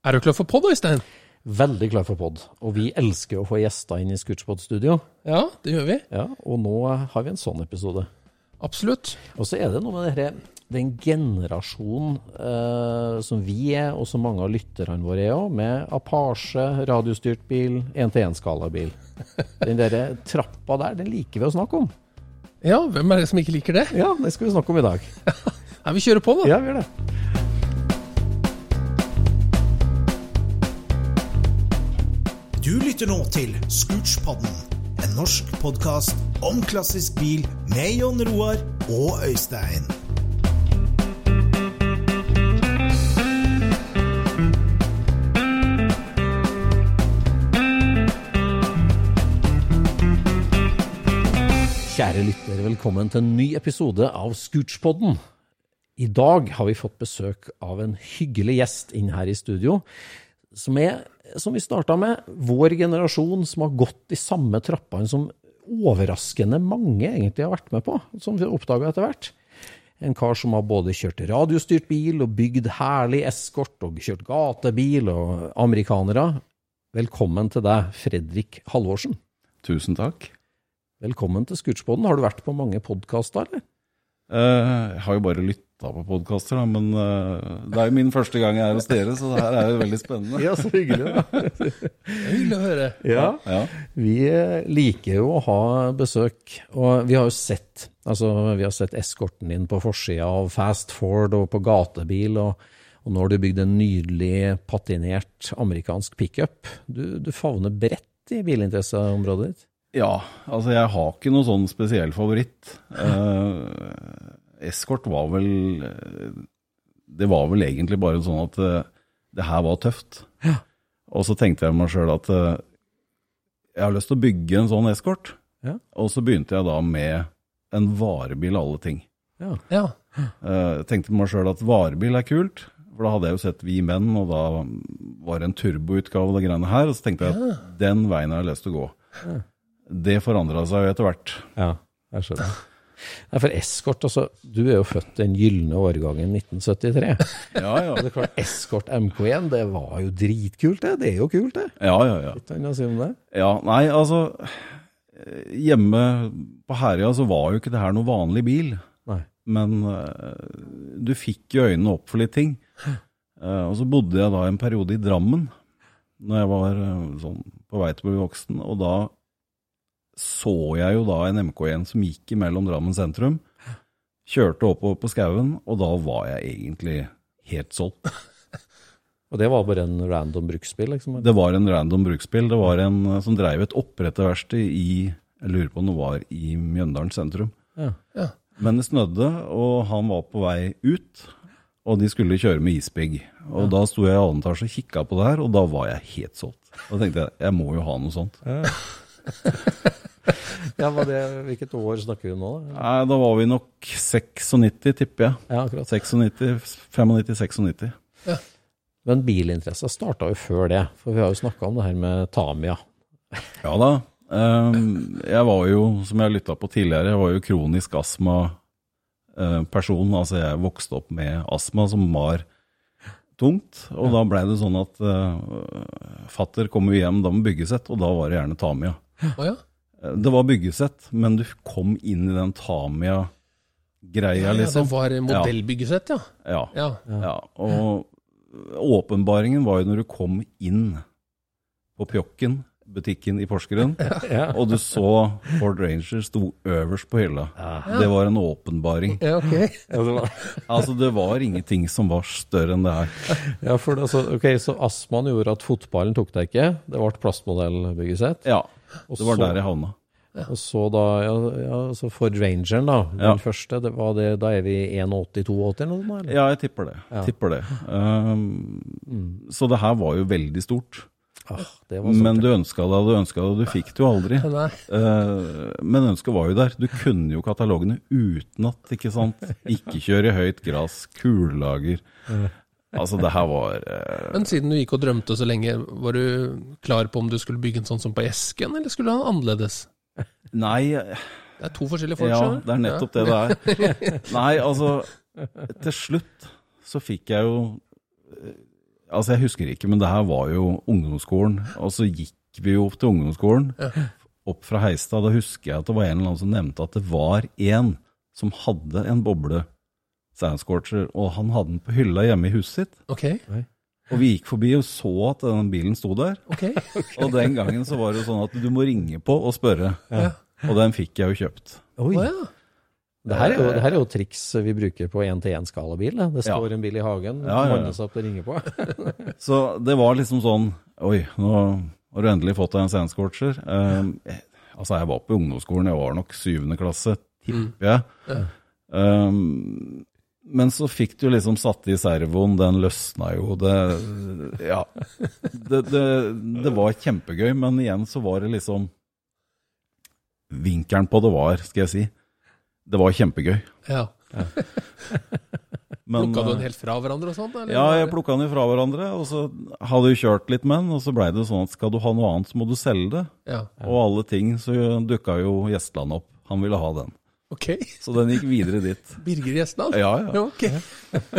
Er du klar for pod, Øystein? Veldig klar for pod. Og vi elsker å få gjester inn i Scootspod-studio. Ja, det gjør vi. Ja, og nå har vi en sånn episode. Absolutt. Og så er det noe med dette, den generasjonen eh, som vi er, og som mange av lytterne våre er òg, med Apache, radiostyrt bil, 1-til-1-skalabil. Den der trappa der, den liker vi å snakke om. Ja, hvem er det som ikke liker det? Ja, det skal vi snakke om i dag. Ja, vi kjører på, da. Ja, vi gjør det. Du lytter nå til Scootspodden, en norsk podkast om klassisk bil med Jon Roar og Øystein. Kjære lytter, velkommen til en ny episode av Scootspodden. I dag har vi fått besøk av en hyggelig gjest inn her i studio, som er, som vi starta med, vår generasjon som har gått de samme trappene som overraskende mange egentlig har vært med på, som vi oppdaga etter hvert. En kar som har både kjørt radiostyrt bil og bygd herlig eskort og kjørt gatebil og amerikanere. Velkommen til deg, Fredrik Halvorsen. Tusen takk. Velkommen til Scootspoden. Har du vært på mange podkaster, eller? Uh, jeg har jo bare lytta på podkaster, men uh, det er jo min første gang jeg er hos dere, så det her er jo veldig spennende. Ja, så hyggelig. Det er Hyggelig å høre. ja. Ja. Vi eh, liker jo å ha besøk, og vi har jo sett altså vi har sett eskorten din på forsida av Fast Ford og på gatebil, og, og nå har du bygd en nydelig patinert amerikansk pickup. Du, du favner bredt i bilinteresseområdet ditt. ja, altså jeg har ikke noen sånn spesiell favoritt. Eh, Eskort var vel eh, Det var vel egentlig bare sånn at eh, det her var tøft. Ja. Og så tenkte jeg meg sjøl at eh, jeg har lyst til å bygge en sånn eskort. Ja. Og så begynte jeg da med en varebil av alle ting. Ja. Ja. Eh, Jeg tenkte meg sjøl at varebil er kult, for da hadde jeg jo sett Vi Menn, og da var det en turboutgave av de greiene her, og så tenkte jeg at den veien har jeg lyst til å gå. Det forandra seg jo etter hvert. ja, jeg skjønner. Nei, for eskort, altså, du er jo født den gylne årgangen 1973. Ja, ja. Det er klart, Eskort MK1, det var jo dritkult, det. Det er jo kult, det. Ja, ja, ja. Litt annet å si om det. ja nei, altså eh, Hjemme på Herøya så var jo ikke det her noe vanlig bil. Nei. Men eh, du fikk jo øynene opp for litt ting. Eh, og så bodde jeg da en periode i Drammen, når jeg var sånn på vei til å bli voksen. Og da så jeg jo da en MK1 som gikk imellom Drammen sentrum. Kjørte oppover på skauen, og da var jeg egentlig helt solgt. Og det var bare en random bruksbil, liksom. Det var en random bruksbil. Det var en eh, som dreiv et oppretterverksted i Jeg lurer på om det var i Mjøndalen sentrum. Ja. Ja. Men det snødde, og han var på vei ut, og de skulle kjøre med isbygg. Og da sto jeg i annen etasje og kikka på det her, og da var jeg helt solgt. Da tenkte jeg jeg må jo ha noe sånt. Ja, det, Hvilket år snakker vi om nå? da? Nei, da var vi nok 96, tipper jeg. Ja, akkurat. 96, 95-96. Men bilinteressa starta jo før det, for vi har jo snakka om det her med Tamia. Ja da. Ehm, jeg var jo, som jeg lytta på tidligere, jeg var jo kronisk astma-person. Altså jeg vokste opp med astma som var tungt. Og da blei det sånn at uh, fatter kom jo hjem da med byggesett, og da var det gjerne Tamia. Oh, ja. Det var byggesett, men du kom inn i den Tamia-greia, ja, det liksom. var modellbyggesett, ja. Ja. ja. ja. Og åpenbaringen var jo når du kom inn på Pjokken, butikken i Porsgrunn, og du så Ford Ranger sto øverst på hylla. Det var en åpenbaring. Ja, ok. Ja, det var, Altså, det var ingenting som var større enn det her. ja for det, altså, ok, Så astmaen gjorde at fotballen tok deg ikke. Det ble plastmodellbyggesett. Ja, Og det var så- der jeg havna. Og så da, ja, ja så Ford Rangeren, da. Den Ja. første, det var det, da er vi 81-82 eller noe sånt? Ja, jeg tipper det. Tipper det. Um, Så det her var jo veldig stort. Ah, det var Men du ønska det, du ønska det, du fikk det jo aldri. Eh, men ønsket var jo der. Du kunne jo katalogene utenat, ikke sant. Ikke kjøre i høyt gress, kullager. Altså, det her var eh, Men siden du gikk og drømte så lenge, var du klar på om du skulle bygge en sånn som på Esken, eller skulle du ha den annerledes? Nei, Det er to forskjellige folk, ja, det er nettopp det det er. Nei, altså Til slutt så fikk jeg jo eh, Altså, jeg husker ikke, men det her var jo ungdomsskolen. Og så gikk vi jo opp til ungdomsskolen, opp fra Heistad. Da husker jeg at det var en eller annen som nevnte at det var en som hadde en boble Sandscorcher, og han hadde den på hylla hjemme i huset sitt. Ok, Og vi gikk forbi og så at den bilen sto der. ok. Og den gangen så var det jo sånn at du må ringe på og spørre. Ja. Og den fikk jeg jo kjøpt. Oi. Oh, ja. Det her, er jo, det her er jo triks vi bruker på én-til-én-skalabil. Det, står Ja. en bil i hagen, Ja, ja, ja. manner seg opp og ringer på. Så det var liksom sånn Oi, nå har du endelig fått deg en Sandscorcher. Um, eh, altså, jeg var på ungdomsskolen, jeg var nok syvende klasse, tipper jeg. Um, men så fikk du liksom satt i servoen, den løsna jo, det Ja. Det, det, det var kjempegøy, men igjen så var det liksom Vinkelen på det var, skal jeg si. Det var kjempegøy. ja. Men, Plukka du den eh, helt fra hverandre og sånt? Ja, jeg plukka den fra hverandre, og så hadde vi kjørt litt med den, og så blei det sånn at skal du ha noe annet, så må du selge det. Ja. Og alle ting, så dukka jo Gjestland opp. Han ville ha den. Ok. Så den gikk videre dit. Birger Gjesdal? Ja, ja. Ja, ok.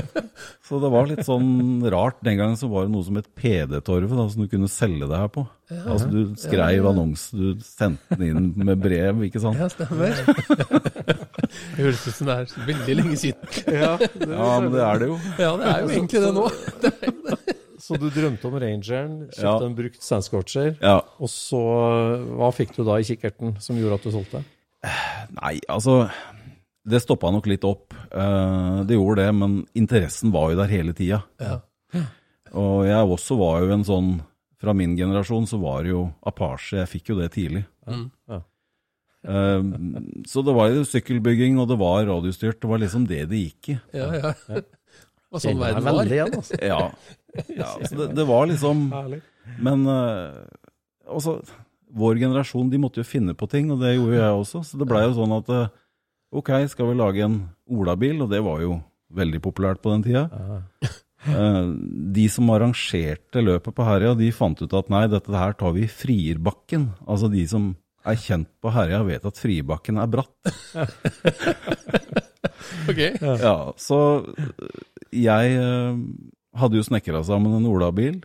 Så det var litt sånn rart. Den gangen så var det noe som het PD-torvet, som du kunne selge det her på. Altså du skreiv annonse, du sendte den inn med brev, ikke sant. Ja, stemmer. Det høres ut som det er veldig lenge siden. Ja, men det er det jo. Ja, det er jo egentlig det nå. Så du drømte om Rangeren, kjøpte Ja. en brukt Sandscorcher, Ja. og så hva fikk du da i kikkerten som gjorde at du solgte? Nei, altså Det stoppa nok litt opp. Eh, det gjorde det, men interessen var jo der hele tida. Ja. Og jeg også var jo en sånn Fra min generasjon så var det jo Apache. Jeg fikk jo det tidlig. Ja. Eh, så det var jo sykkelbygging, og det var radiostyrt. Det var liksom det det gikk i. Ja, ja. Det var sånn verden var. veldig igjen, altså. Ja, ja så det, det var liksom Men eh, altså, vår generasjon de måtte jo finne på ting, og det gjorde jeg også. Så det blei jo sånn at eh, ok, skal vi lage en olabil, og det var jo veldig populært på den tida. Eh, de som arrangerte løpet på Herøya, de fant ut at nei, dette her tar vi i Frierbakken. Altså de som er kjent på Herøya, vet at Frierbakken er bratt. Ok. Ja, så jeg eh, hadde jo snekra sammen en olabil.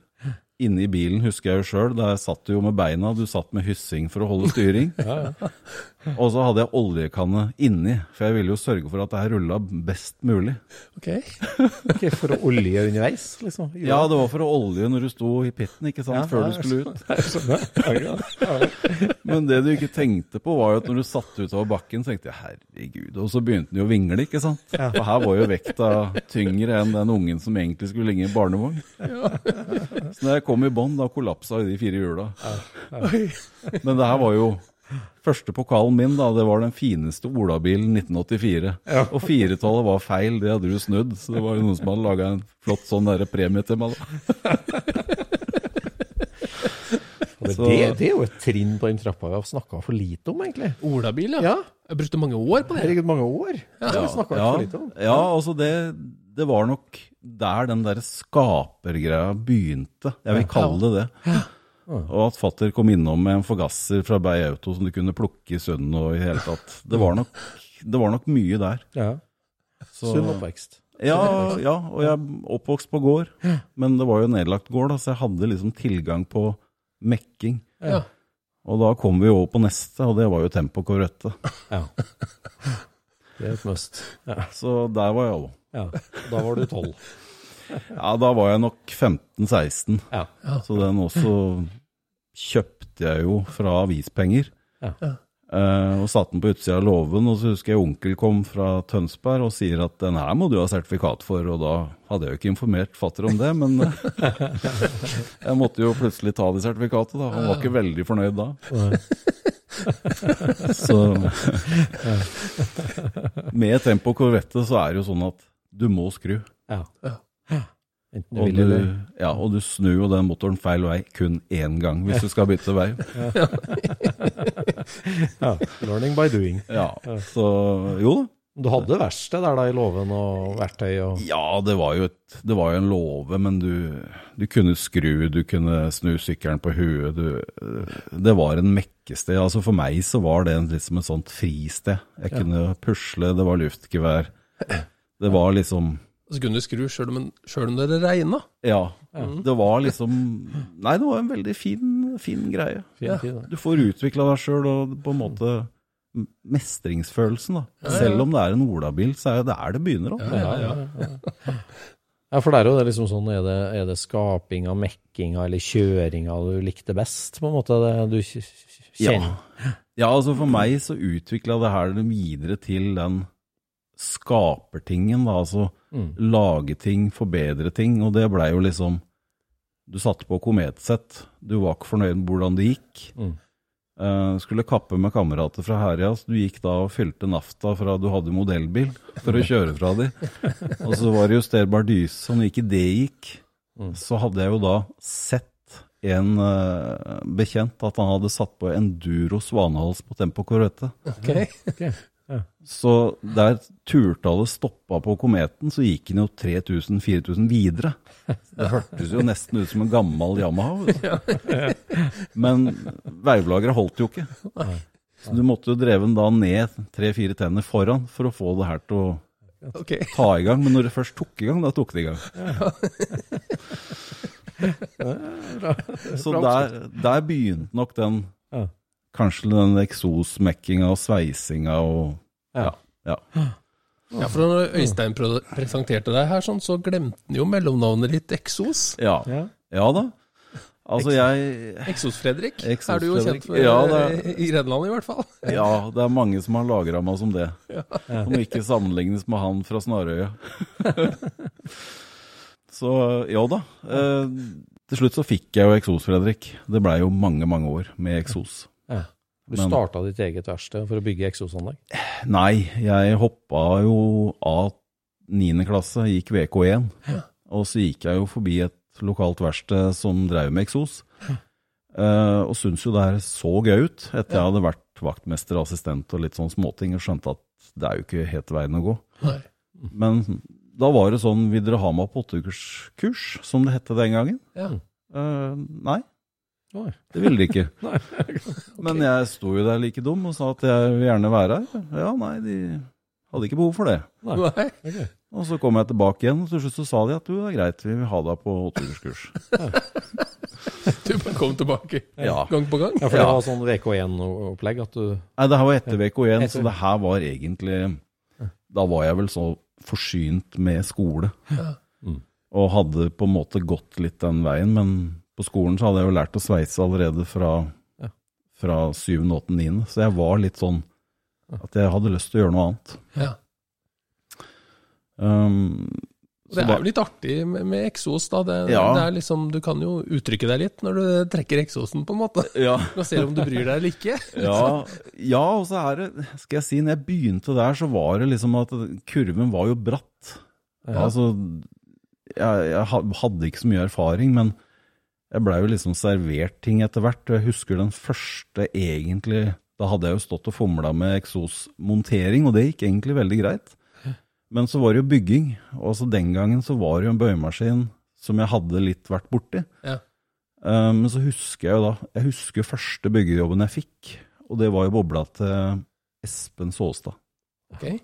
Inne i bilen husker jeg jo sjøl, der satt du jo med beina, du satt med hyssing for å holde styring. Og så hadde jeg oljekanne inni, for jeg ville jo sørge for at det her rulla best mulig. ok. okay for å olje underveis, liksom? Ja, det var for å olje når du sto i pitten, ikke sant, Ja, før du skulle ut. Men det du ikke tenkte på, var jo at når du satt utover bakken, så tenkte jeg herregud, og så begynte den jo å vingle, ikke sant. For her var jo vekta tyngre enn den ungen som egentlig skulle ligge i barnevogn. Så når jeg kom i bånn, da kollapsa jo de fire hjula. Men det her var jo Første pokalen min, da, det var den fineste olabilen 1984. Og firetallet var feil, det hadde du snudd. Så det var jo noen som hadde laga en flott sånn der premie til meg. da. Så- det, det er jo et trinn på den trappa vi har snakka for lite om, egentlig. Olabil, ja. Ja. Jeg brukte mange år på det. Herregud, mange år. Ja, ja, for lite om. ja, altså det, det var nok der den der skapergreia begynte. Jeg vil kalle det det. Og at fatter kom innom med en forgasser fra Bay Auto som du kunne plukke i sønnen og i hele tatt. Det var nok, det var nok mye der. Ja. Så- Sunn oppvekst. Ja, ja, og jeg er oppvokst på gård, men det var jo nedlagt gård, da, så jeg hadde liksom tilgang på mekking. Ja. Og da kom vi over på neste, og det var jo Tempo Corvette. Ja. Det er et must. Ja. Så der var jeg òg. ja. Da var du tolv. Ja, da var jeg nok 15-16. Ja. Så den også kjøpte jeg jo fra avispenger. Ja. Uh, og satte den på utsida av låven, og så husker jeg onkel kom fra Tønsberg og sier at den her må du ha sertifikat for, og da hadde jeg jo ikke informert fatter om det, men uh, jeg måtte jo plutselig ta det sertifikatet, da. Han var ikke veldig fornøyd da. så Med Tempo Corvette så er det jo sånn at du må skru. Ja. Enten du Og vil du, eller ja, og du snur jo den motoren feil vei kun én gang hvis du skal bytte vei. ja. Learning by doing. Ja, Så jo da. Du hadde verksted der da i låven og verktøy og Ja, det var jo, et, det var jo en låve, men du, du kunne skru, du kunne snu sykkelen på huet. Du, det var en mekkested. Altså For meg så var det liksom et sånt fristed. Jeg kunne pusle, det var luftgevær. Det var liksom Så kunne du skru sjøl om, om det regna. Ja. Det var liksom Nei, det var en veldig fin, fin greie. Fin tid, da. Du får utvikla deg sjøl og på en måte mestringsfølelsen, da. Selv om det er en olabil, så er det der det begynner. Da. Ja, ja, ja. ja, for det er jo det liksom sånn Er det, er det skapinga, mekkinga eller kjøringa du likte best, på en måte? Det du kjenner? Ja. ja, altså for meg så utvikla det her det videre til den skapertingen, da. Altså Mm. lage ting, forbedre ting. Og det blei jo liksom Du satte på kometsett. Du var ikke fornøyd med hvordan det gikk. Mm. Uh, skulle kappe med kamerater fra Herjas. Du gikk da og fylte nafta fra du hadde modellbil for å kjøre fra de. Og så var det justerbar dyse. Og når ikke det gikk, Mm. så hadde jeg jo da sett en uh, bekjent at han hadde satt på enduro svanehals på Tempo Corvette. Ok. Så der turtallet stoppa på kometen, så gikk den jo 3000-4000 videre. Det hørtes jo nesten ut som en gammel Yamaha. Men veivlageret holdt jo ikke. Så du måtte jo dreve den da ned tre-fire tenner foran for å få det her til å ta i gang. Men når det først tok i gang, da tok det i gang. Så der, der begynte nok den Kanskje den eksosmekkinga og sveisinga og Ja. ja. Ja, for når Øystein presenterte deg her, sånn, så glemte han jo mellomnavnet ditt Eksos. Ja. Ja. ja da. Altså, jeg Eksos-Fredrik Eksos er du jo Fredrik. kjent for Ja, eh, i Grenland, i hvert fall. Ja, det er mange som har lagra meg som det. Som ikke sammenlignes med han fra Snarøya. så ja da. Eh, til slutt så fikk jeg jo eksos, Fredrik. Det blei jo mange, mange år med eksos. Ja. Du starta ditt eget verksted for å bygge eksosanlegg? Nei, jeg hoppa jo av 9. klasse, gikk VK1. Og så gikk jeg jo forbi et lokalt verksted som drev med eksos. Eh, og syntes jo det her så gøy ut, etter jeg hadde vært vaktmester, assistent og litt sånn småting, og skjønte at det er jo ikke helt veien å gå. Nei. Men da var det sånn, vil dere ha meg på åtteukerskurs, som det hette den gangen? Ja. Uh, nei, Oi. det ville de ikke. Men jeg sto jo der like dum og sa at jeg vil gjerne være her. Ja, nei, de hadde ikke behov for det. Nei. Og så kom jeg tilbake igjen, og til slutt så sa de at du, det er greit, vi vil ha deg på åtteukerskurs. Du bare kom tilbake Ja. gang på gang. Ja, for det var sånn VK1-opplegg at du Nei, det her var etter VK1, Etter. så det her var egentlig Da var jeg vel så forsynt med skole. Mm. Og hadde på en måte gått litt den veien, men på skolen så hadde jeg jo lært å sveise allerede fra, Ja. fra 7., 8., 9., så jeg var litt sånn at jeg hadde lyst til å gjøre noe annet. Ja. Um, Det er jo litt artig med, med eksos, da. Det, Ja. det er liksom, du kan jo uttrykke deg litt når du trekker eksosen, på en måte. ja, Du ser om du bryr deg eller ikke. ja, ja, og så er det Skal jeg si, når jeg begynte der, så var det liksom at kurven var jo bratt. Ja. Altså, jeg, jeg hadde ikke så mye erfaring, men jeg blei jo liksom servert ting etter hvert. og Jeg husker den første egentlig Da hadde jeg jo stått og fomla med eksosmontering, og det gikk egentlig veldig greit. Men så var det jo bygging, og altså den gangen så var det jo en bøyemaskin som jeg hadde litt vært borti. Ja. Men Men så husker jeg jo da Jeg husker første byggejobben jeg fikk, og det var jo bobla til Espen Såstad. Ok.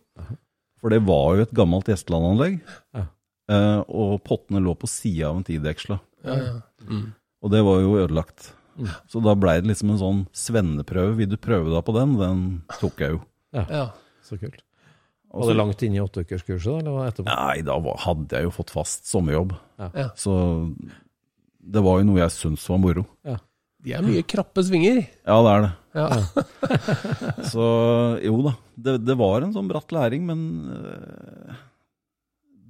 For det var jo et gammelt Gjesteland-anlegg, Ja. uh, og pottene lå på sida av en tideksla. Ja, ja. Mm. Og det var jo ødelagt. Mm. Så da blei det liksom en sånn svenneprøve. Vil du prøve deg på den? Den tok jeg jo. ja. Så kult. Og Var det langt inn i åtteukerskurset, da, eller var det etterpå? Nei, da hadde jeg jo fått fast sommerjobb. Ja. Så det var jo noe jeg syntes var moro. De er mye krappe svinger. Ja, det er det. Ja. Så jo da, det, det var en sånn bratt læring, men eh,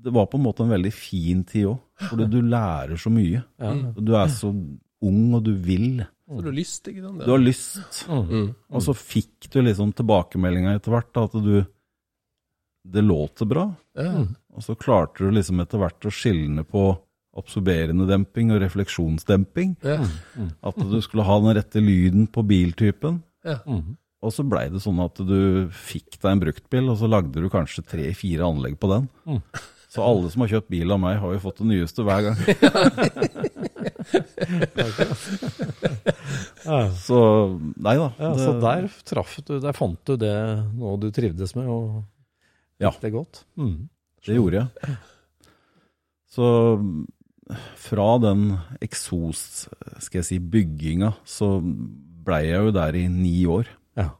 det var på en måte en veldig fin tid òg. fordi du lærer så mye. Ja. Du er så ung, og du vil. Så du har lyst, ikke sant? Du har lyst. Mm. Og så fikk du liksom tilbakemeldinga etter hvert at du Det låter bra. Mm. Og så klarte du liksom etter hvert å skilne på absorberende demping og refleksjonsdemping. Ja. At du skulle ha den rette lyden på biltypen. Ja. Mhm. Og så blei det sånn at du fikk deg en bruktbil, og så lagde du kanskje tre-fire anlegg på den. Så alle som har kjøpt bil av meg, har jo fått det nyeste hver gang. Så nei da. Ja, det- så der traff du, der fant du det noe du trivdes med, og Ja. det godt. Mm. Det gjorde jeg. Så fra den eksos, skal jeg si, bygginga, så blei jeg jo der i ni år. Ja.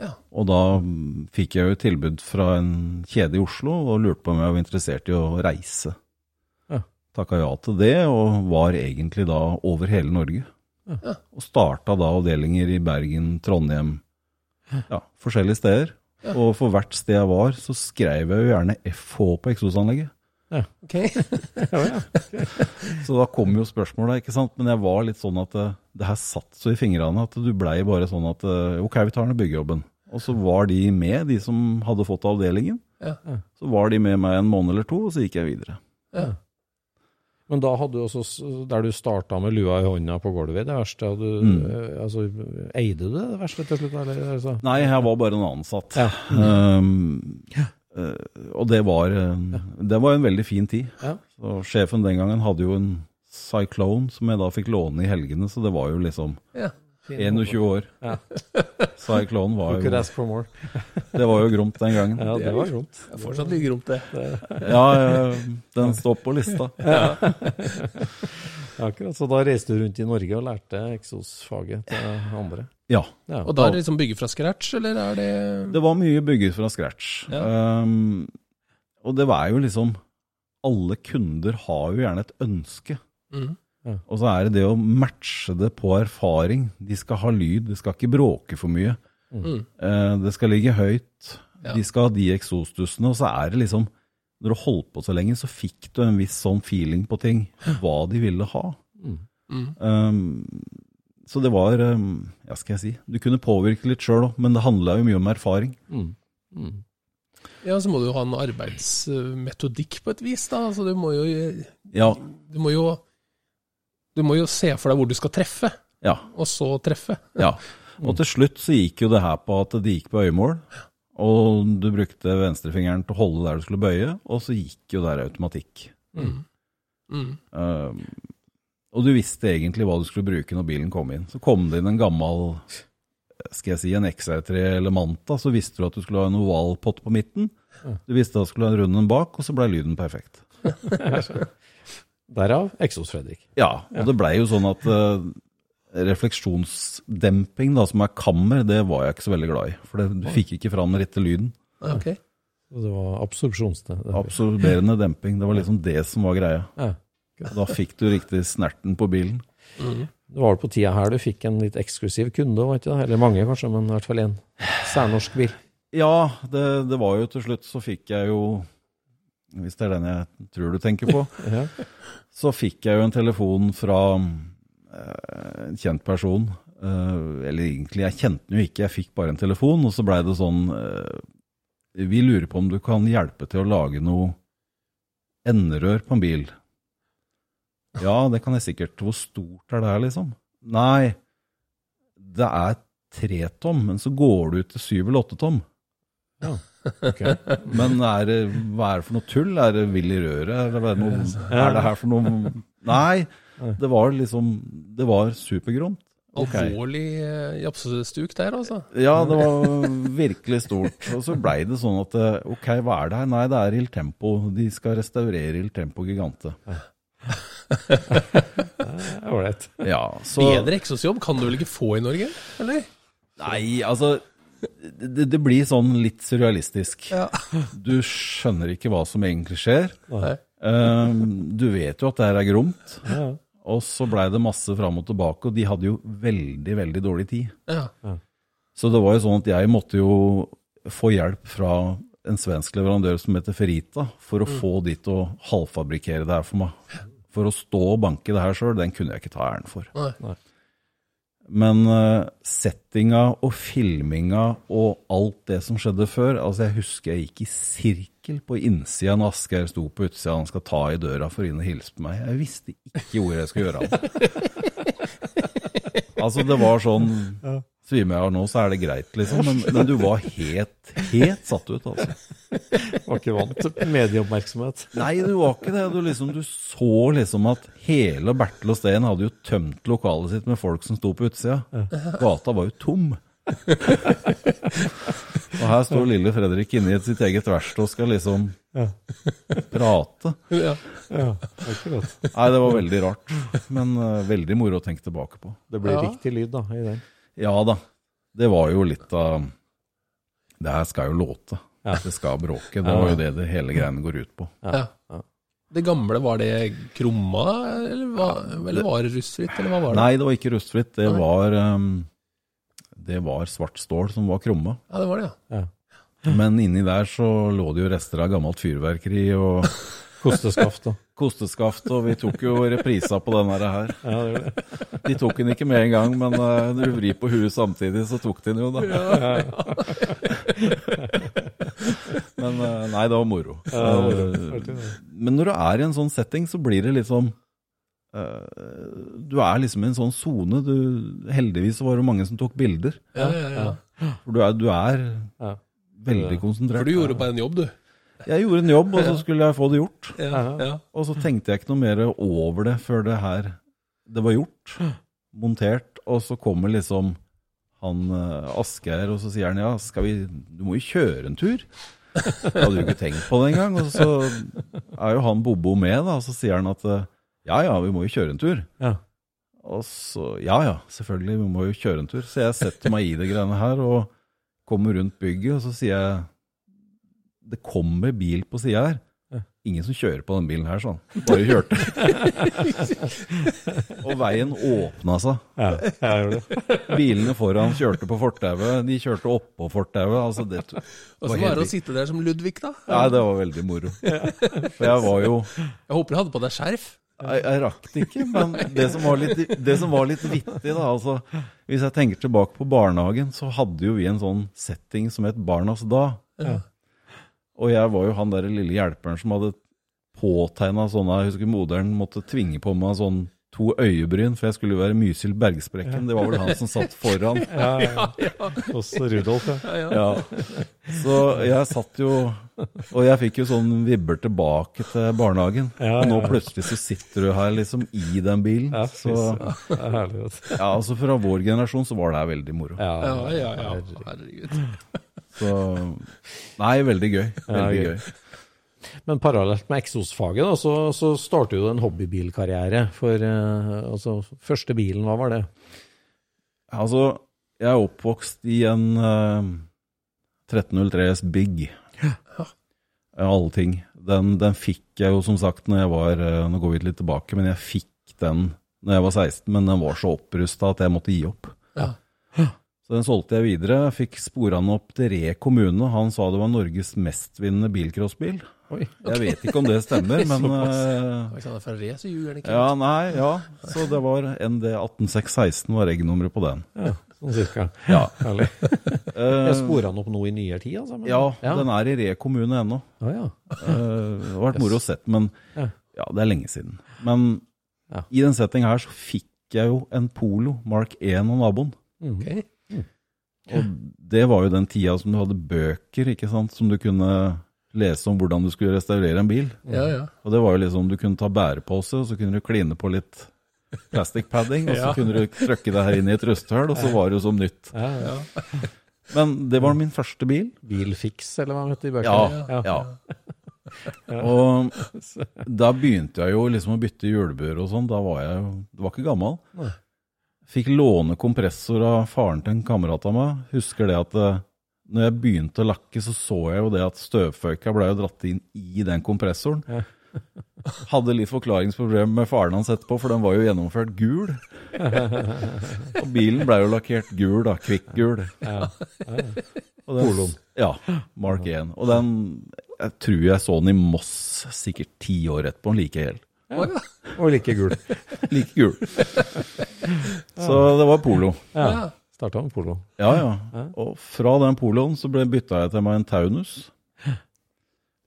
Ja. Og da fikk jeg jo tilbud fra en kjede i Oslo, og lurte på om jeg var interessert i å reise. Ja. Takka ja til det, og var egentlig da over hele Norge. Ja. Og starta da avdelinger i Bergen, Trondheim, ja, forskjellige steder. Ja. Og for hvert sted jeg var, så skrev jeg jo gjerne FH på eksosanlegget. Ok. Så da kom jo spørsmålet, ikke sant. Men jeg var litt sånn at det, det her satt så i fingrene at du blei bare sånn at eh, ok, vi tar den byggjobben. Og så var de med, de som hadde fått avdelingen. Ja. Så var de med meg en måned eller to, og så gikk jeg videre. Ja. Men da hadde du også, der du starta med lua i hånda på gulvet, det verste, hadde du, Mm. eh, altså, eide du det, det verste til slutt? Eller, altså? Nei, jeg var bare en ansatt. Ja. Um, eh, og det var, eh, det var en veldig fin tid. Ja. Så sjefen den gangen hadde jo en Cyclone som jeg da fikk låne i helgene, så det var jo liksom Ja. 21 år. Ja. Cyclone var could jo, ask for more. det var jo gromt den gangen. Ja, det var gromt. Det er fortsatt litt gromt, det. Ja, den står på lista. Akkurat, så da reiste du rundt i Norge og lærte eksosfaget til andre. Ja. Ja. Og da er det liksom bygge fra scratch, eller er det Det var mye bygget fra scratch. Ja. Um, og det var jo liksom Alle kunder har jo gjerne et ønske. Og så er det det å matche det på erfaring. De skal ha lyd, det skal ikke bråke for mye. Mm. Eh, det skal ligge høyt. Ja. De skal ha de eksostussene. Og så er det liksom Når du holdt på så lenge, så fikk du en viss sånn feeling på ting. Hva de ville ha. Mm. Um, så det var um, Ja, skal jeg si Du kunne påvirke litt sjøl òg, men det handla jo mye om erfaring. Mm. Mm. Ja, så må du jo ha en arbeidsmetodikk på et vis, da. Altså, du må jo Ja. Du må jo Du må jo se for deg hvor du skal treffe, Ja. og så treffe. ja. Og til slutt så gikk jo det her på at det gikk på øyemål. Og du brukte venstrefingeren til å holde der du skulle bøye, og så gikk jo der automatikk. Mm. Mm. Um, og du visste egentlig hva du skulle bruke når bilen kom inn. Så kom det inn en gammel skal jeg si, en XR3 eller Manta, så visste du at du skulle ha en ovalpott på midten. Du visste at du skulle ha en runden bak, og så ble lyden perfekt. Derav Eksos-Fredrik. Ja, og det blei jo sånn at uh, refleksjonsdemping, da, som er kammer, det var jeg ikke så veldig glad i. For det, du fikk ikke fram den rette lyden. Okay. Ok. Så det var absorpsjonsdemping? Absorberende demping, det var liksom det som var greia. Ja. Da fikk du riktig snerten på bilen. Mm. Det var vel på tida her du fikk en litt eksklusiv kunde, var ikke det? Eller mange kanskje, men i hvert fall en særnorsk bil. Ja, det, det var jo til slutt så fikk jeg jo Hvis det er den jeg tror du tenker på, Ja. så fikk jeg jo en telefon fra eh, en kjent person. Eh, eller egentlig, jeg kjente den jo ikke, jeg fikk bare en telefon, og så blei det sånn eh, Vi lurer på om du kan hjelpe til å lage noe enderør på en bil. Ja, det kan jeg sikkert. Hvor stort er det her, liksom? Nei, det er tre tom, men så går du ut til syv eller åtte tom. Ok. Men er det, hva er det for noe tull? Er det vill i røret? Eller er, det noe, er det her for noe Nei, det var liksom Det var supergromt. Okay. Alvorlig eh, japsestuk der, altså. Ja, det var virkelig stort. Og så blei det sånn at eh, ok, hva er det her? Nei, det er Il Tempo. De skal restaurere Il Tempo Gigante. Ålreit. Ja, så Bedre eksosjobb kan du vel ikke få i Norge? Eller? Nei, altså det, det blir sånn litt surrealistisk. Ja. Du skjønner ikke hva som egentlig skjer. Nei. Eh, du vet jo at det her er gromt. Ja. Og så blei det masse fram og tilbake, og de hadde jo veldig, veldig dårlig tid. Ja. Så det var jo sånn at jeg måtte jo få hjelp fra en svensk leverandør som heter Ferita, for å få de til å halvfabrikkere det her for meg. For å stå og banke det her sjøl, den kunne jeg ikke ta æren for. Nei. Nei. Men eh, settinga og filminga og alt det som skjedde før altså Jeg husker jeg gikk i sirkel på innsida når Asgeir sto på utsida han skal ta i døra for inn og hilse på meg. Jeg visste ikke hvor jeg skulle gjøre av det. altså, det var sånn Svimer jeg av nå, så er det greit, liksom. Men, men du var helt, helt satt ut, altså. Var ikke vant til medieoppmerksomhet. Nei, du var ikke det. Du, liksom, du så liksom at hele Bertel og Steen hadde jo tømt lokalet sitt med folk som sto på utsida. Gata var jo tom. og her står lille Fredrik inne i sitt eget verksted og skal liksom prate. Ja. Ja, akkurat. Nei, det var veldig rart. Men uh, veldig moro å tenke tilbake på. Det blir Ja. riktig lyd da, i den. Ja da. Det var jo litt av Det her skal jo låte. Ja. Det skal bråke. Det var jo det det hele greiene går ut på. Ja. Det gamle, var det krumma, eller var, eller var det rustfritt, eller hva var det? Nei, det var ikke rustfritt. Det var um, Det var svart stål som var krumma. Ja, det var det, ja. Men inni der så lå det jo rester av gammelt fyrverkeri og Kosteskaft da. kosteskaft, og vi tok jo reprisa på den her. Ja, det det. De tok den ikke med en gang, men uh, når du vrir på huet samtidig, så tok de den jo, da. Men uh, nei, det var moro. Ja, det var Uh, men når du er i en sånn setting, så blir det liksom uh, Du er liksom i en sånn sone. Heldigvis var det mange som tok bilder. Ja, ja, ja. For du er, du er Ja. veldig konsentrert. For du gjorde bare en jobb, du. Jeg gjorde en jobb, og så skulle jeg få det gjort. Ja, ja. Og så tenkte jeg ikke noe mer over det før det her Det var gjort. Montert. Og så kommer liksom han eh, Asgeir, og så sier han ja, skal vi Du må jo kjøre en tur. Jeg hadde jo ikke tenkt på det engang. Og så er jo han Bobo med, da, og så sier han at eh, ja ja, vi må jo kjøre en tur. Ja. Og så ja ja, selvfølgelig, vi må jo kjøre en tur. Så jeg setter meg i det greiene her og kommer rundt bygget, og så sier jeg det kommer bil på sida her. Ingen som kjører på den bilen her, sånn. Bare kjørte. og veien åpna seg. Ja, jeg det. Bilene foran kjørte på fortauet, de kjørte oppå fortauet. Altså det Og så var det å sitte der som Ludvig, da. Nei, det var veldig moro. For jeg var jo Jeg håper du hadde på deg skjerf. Jeg, jeg rakk det ikke, men det som var litt, det som var litt vittig, da altså, Hvis jeg tenker tilbake på barnehagen, så hadde jo vi en sånn setting som het Barnas dag. Ja. Og jeg var jo han der lille hjelperen som hadde påtegna sånne Jeg husker moderen måtte tvinge på meg sånn to øyebryn, for jeg skulle jo være Mysil Bergsprekken. Det var vel han som satt foran. Ja, ja. Hos Rudolf, ja. Ja. Så jeg satt jo Og jeg fikk jo sånn vibber tilbake til barnehagen. Ja, Og nå plutselig så sitter du her liksom i den bilen. Ja, så er ja, altså fra vår generasjon så var det her veldig moro. Ja, Ja, ja, ja. herregud. Så Nei, veldig gøy. Veldig Ja, gøy. Men parallelt med eksosfaget, da, så, så starter jo en hobbybilkarriere. For eh, altså, første bilen, hva var det? Altså, jeg er oppvokst i en eh, 1303 S Big. Ja. alle ting. Den, den fikk jeg jo som sagt når jeg var eh, Nå går vi litt tilbake, men jeg fikk den når jeg var 16, men den var så opprusta at jeg måtte gi opp. Ja. Så den solgte jeg videre. Fikk spora den opp til Re kommune. Han sa det var Norges mestvinnende bilcrossbil. Oi. Jeg vet ikke om det stemmer, men eh, Hvis han er fra Re, så ljuger han ikke. Ja, nei, ja. Så det var ND 18616 var regnummeret på den. Ja, sånn cirka. Ja. Herlig. Eh, Jeg spora den opp nå i nyere tid, altså. men- ja, ja. den er i Re kommune ennå. Å, ja. Eh, det har vært moro å se, men Ja. det er lenge siden. Men. I den setting her så fikk jeg jo en Polo Mark 1 av naboen. Mhm. Og det var jo den tida som du hadde bøker, ikke sant, som du kunne lese om hvordan du skulle restaurere en bil. Ja, ja. Og det var jo liksom, du kunne ta bærepose, og så kunne du kline på litt plastic padding, og så Ja. kunne du trykke det her inn i et rusthull, og så var det jo som nytt. Ja, ja. Men det var min første bil. Bilfiks, eller hva det du i bøkene? Ja, ja. Og da begynte jeg jo liksom å bytte hjulbuer og sånn. Da var jeg jo var ikke gammel. Nei. Fikk låne kompressor av faren til en kamerat av meg. Husker det at eh, når jeg begynte å lakke, så så jeg jo det at støvføyka ble jo dratt inn i den kompressoren. Ja. Hadde litt forklaringsproblem med faren hans etterpå, for den var jo gjennomført gul. Og bilen ble jo lakkert gul, da. Kvikkgul. Ja. Den- Ja, Mark 1. Og den Jeg tror jeg så den i Moss sikkert ti år etterpå, like hel. Ja. Og like gul. Like gul. Så det var polo. Ja. Starta med polo. Ja, ja. Og fra den poloen så ble, bytta jeg til meg en Taunus.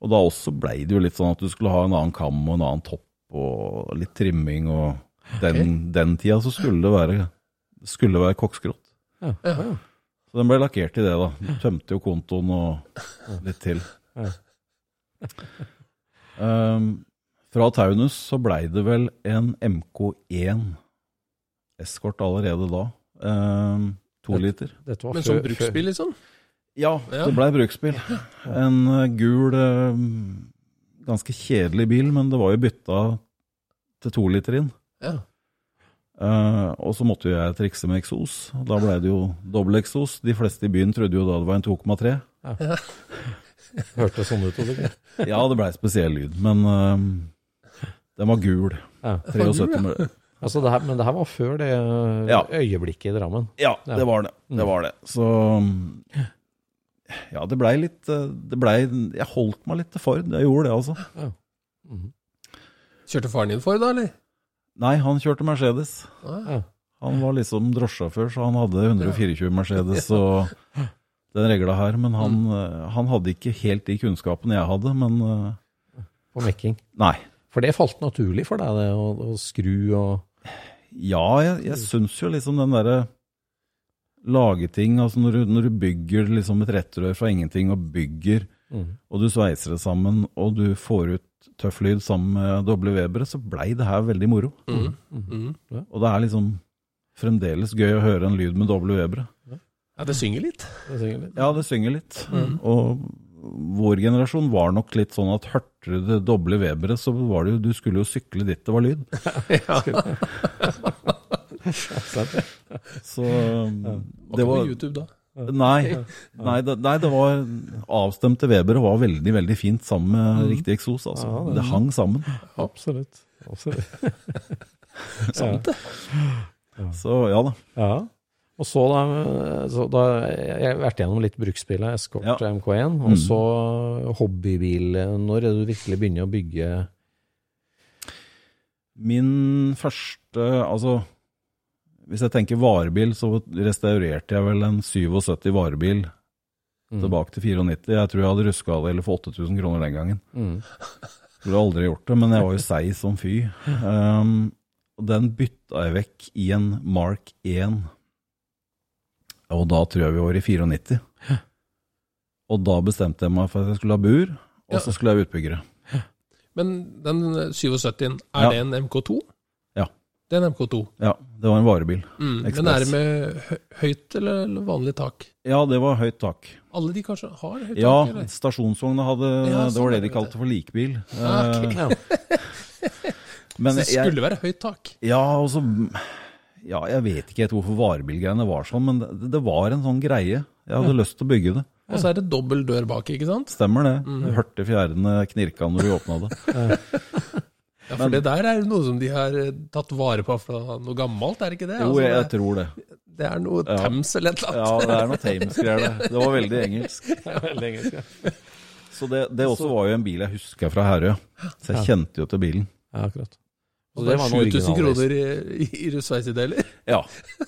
Og da også blei det jo litt sånn at du skulle ha en annen kam og en annen topp og litt trimming og den, den tida så skulle det være, skulle det være koksgrått. Ja. Ja. Så den ble lakkert i det, da. Tømte jo kontoen og litt til. Ja. Um, fra Taunus så blei det vel en MK1 eskort allerede da. Eh, to liter. Dette var Men som bruksbil, liksom? Ja, Ja. det blei bruksbil. En uh, gul, uh, ganske kjedelig bil, men det var jo bytta til to liter inn. Ja. Uh, og så måtte jo jeg trikse med eksos. og Da blei det jo dobbel eksos. De fleste i byen trodde jo da det var en 2,3. Hørtes sånn ut, Odd. Ja, det blei spesiell lyd, men um, den var gul. Ja. 73 med Altså, det her, men det her var før det Ja. øyeblikket i Drammen. Ja, Ja. det var det. Det var det. Så Ja, det blei litt uh, Det ble, Jeg holdt meg litt til Ford. Jeg gjorde det, altså. Mhm. Kjørte faren din Ford, da, eller? Nei, han kjørte Mercedes. Ah, Ja. Han var liksom drosjesjåfør, så han hadde 124 Mercedes og den regla her. Men han, uh, han hadde ikke helt de kunnskapene jeg hadde, men På mekking. Nei. For det falt naturlig for deg, det å, å skru og Ja, jeg, jeg syns jo liksom den derre lage ting Altså når du, når du bygger liksom et rettrør fra ingenting og bygger, mm. og du sveiser det sammen, og du får ut tøff lyd sammen med doble Webere, så blei det her veldig moro. mm. Mm. Og det er liksom fremdeles gøy å høre en lyd med doble Webere. Ja, det synger litt. det synger litt. Ja, det synger litt. Mhm. Og vår generasjon var nok litt sånn at hørte du det doble Weberet, så var det jo Du skulle jo sykle dit det var lyd. Så Var det var på YouTube da. Nei, nei, det, nei, det var avstemte Weber og var veldig, veldig fint sammen med riktig eksos. Altså. Ja, det- det hang sammen. Absolutt. Absolutt. Sant det. Så ja da. Og så da, så da Jeg har vært gjennom litt bruksbiler, Escort Ja. MK1, og så hobbybil. Når er det du virkelig begynner å bygge Min første Altså, hvis jeg tenker varebil, så restaurerte jeg vel en 77 varebil Mm. tilbake til 94. Jeg tror jeg hadde ruska det eller for 8000 kroner den gangen. Mm. Skulle aldri gjort det, men jeg var jo seig som fy. Um, og den bytta jeg vekk i en Mark 1. Og da tror jeg vi var i 94. Og da bestemte jeg meg for at jeg skulle ha bur, og Ja. så skulle jeg ha utbyggere. Men den 77-en, er Ja. det en MK2? Ja. Det er en MK2. Ja, det var en varebil. Mm. Men er det med høyt eller vanlig tak? Ja, det var høyt tak. Alle de kanskje har høyt Ja, tak, eller? stasjonsvogna hadde Ja, Det sånn var det de det, kalte for likbil. Ah, ok. Eh, Men Så det jeg, skulle være høyt tak. Ja, og så Ja, jeg vet ikke helt hvorfor varebilgreiene var sånn, men det, det var en sånn greie. Jeg hadde lyst til å bygge det. Og så er det dobbel dør bak, ikke sant? Stemmer det. Mm. Hørte fjærene knirka når du åpna det. Ja, For det der er jo noe som de har eh, tatt vare på fra noe gammelt, er det ikke det? Jo, Altså, jeg, jeg tror det. det er noe Ja. Thames eller et eller Ja, det er noe Thames-greier, det. Det var veldig engelsk. Veldig engelsk, ja. Så det, det også var jo en bil jeg huska fra Herøya. Så jeg kjente jo til bilen. ja, akkurat. Så det var var en 7000 kroner i, i, sveisedeler? Ja,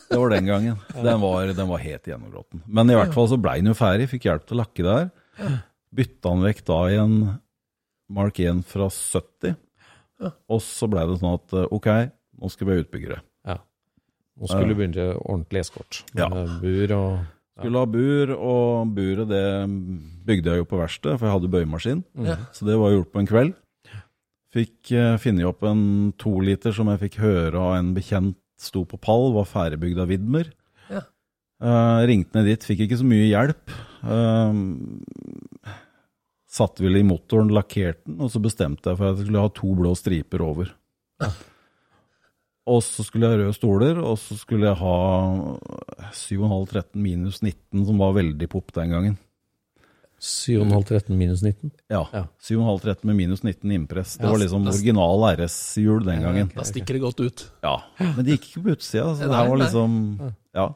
det var den gangen. Den var, den var helt gjennområten. Men i hvert fall så blei den jo ferdig, fikk hjelp til å lakke der. Bytta den vekk da i en Mark 1 fra 70. Og så blei det sånn at eh, ok, nå skal vi ha utbyggere. Ja. Nå skulle du begynne ordentlig eskort. Ja. Bur og Skulle ha bur, og buret det bygde jeg jo på verkstedet, for jeg hadde bøyemaskin. Mm. Så det var gjort på en kveld. Fikk uh, funnet opp en toliter som jeg fikk høre av en bekjent sto på pall, var ferdigbygd av Widmer. Ja. Uh, ringte ned dit, fikk ikke så mye hjelp. Uh, satte vel i motoren, lakkerte den, og så bestemte jeg for at jeg skulle ha to blå striper over. Og så skulle jeg ha røde stoler, og så skulle jeg ha 7,5-13 minus 19, som var veldig pop den gangen. 7,5-13 minus 19. Ja. Ja. 7,5-13 med minus 19 innpress. Det Ja, var liksom original RS-hjul den gangen. Da stikker det godt ut. Ja, Men det gikk ikke på utsida. Så det her var liksom Ja.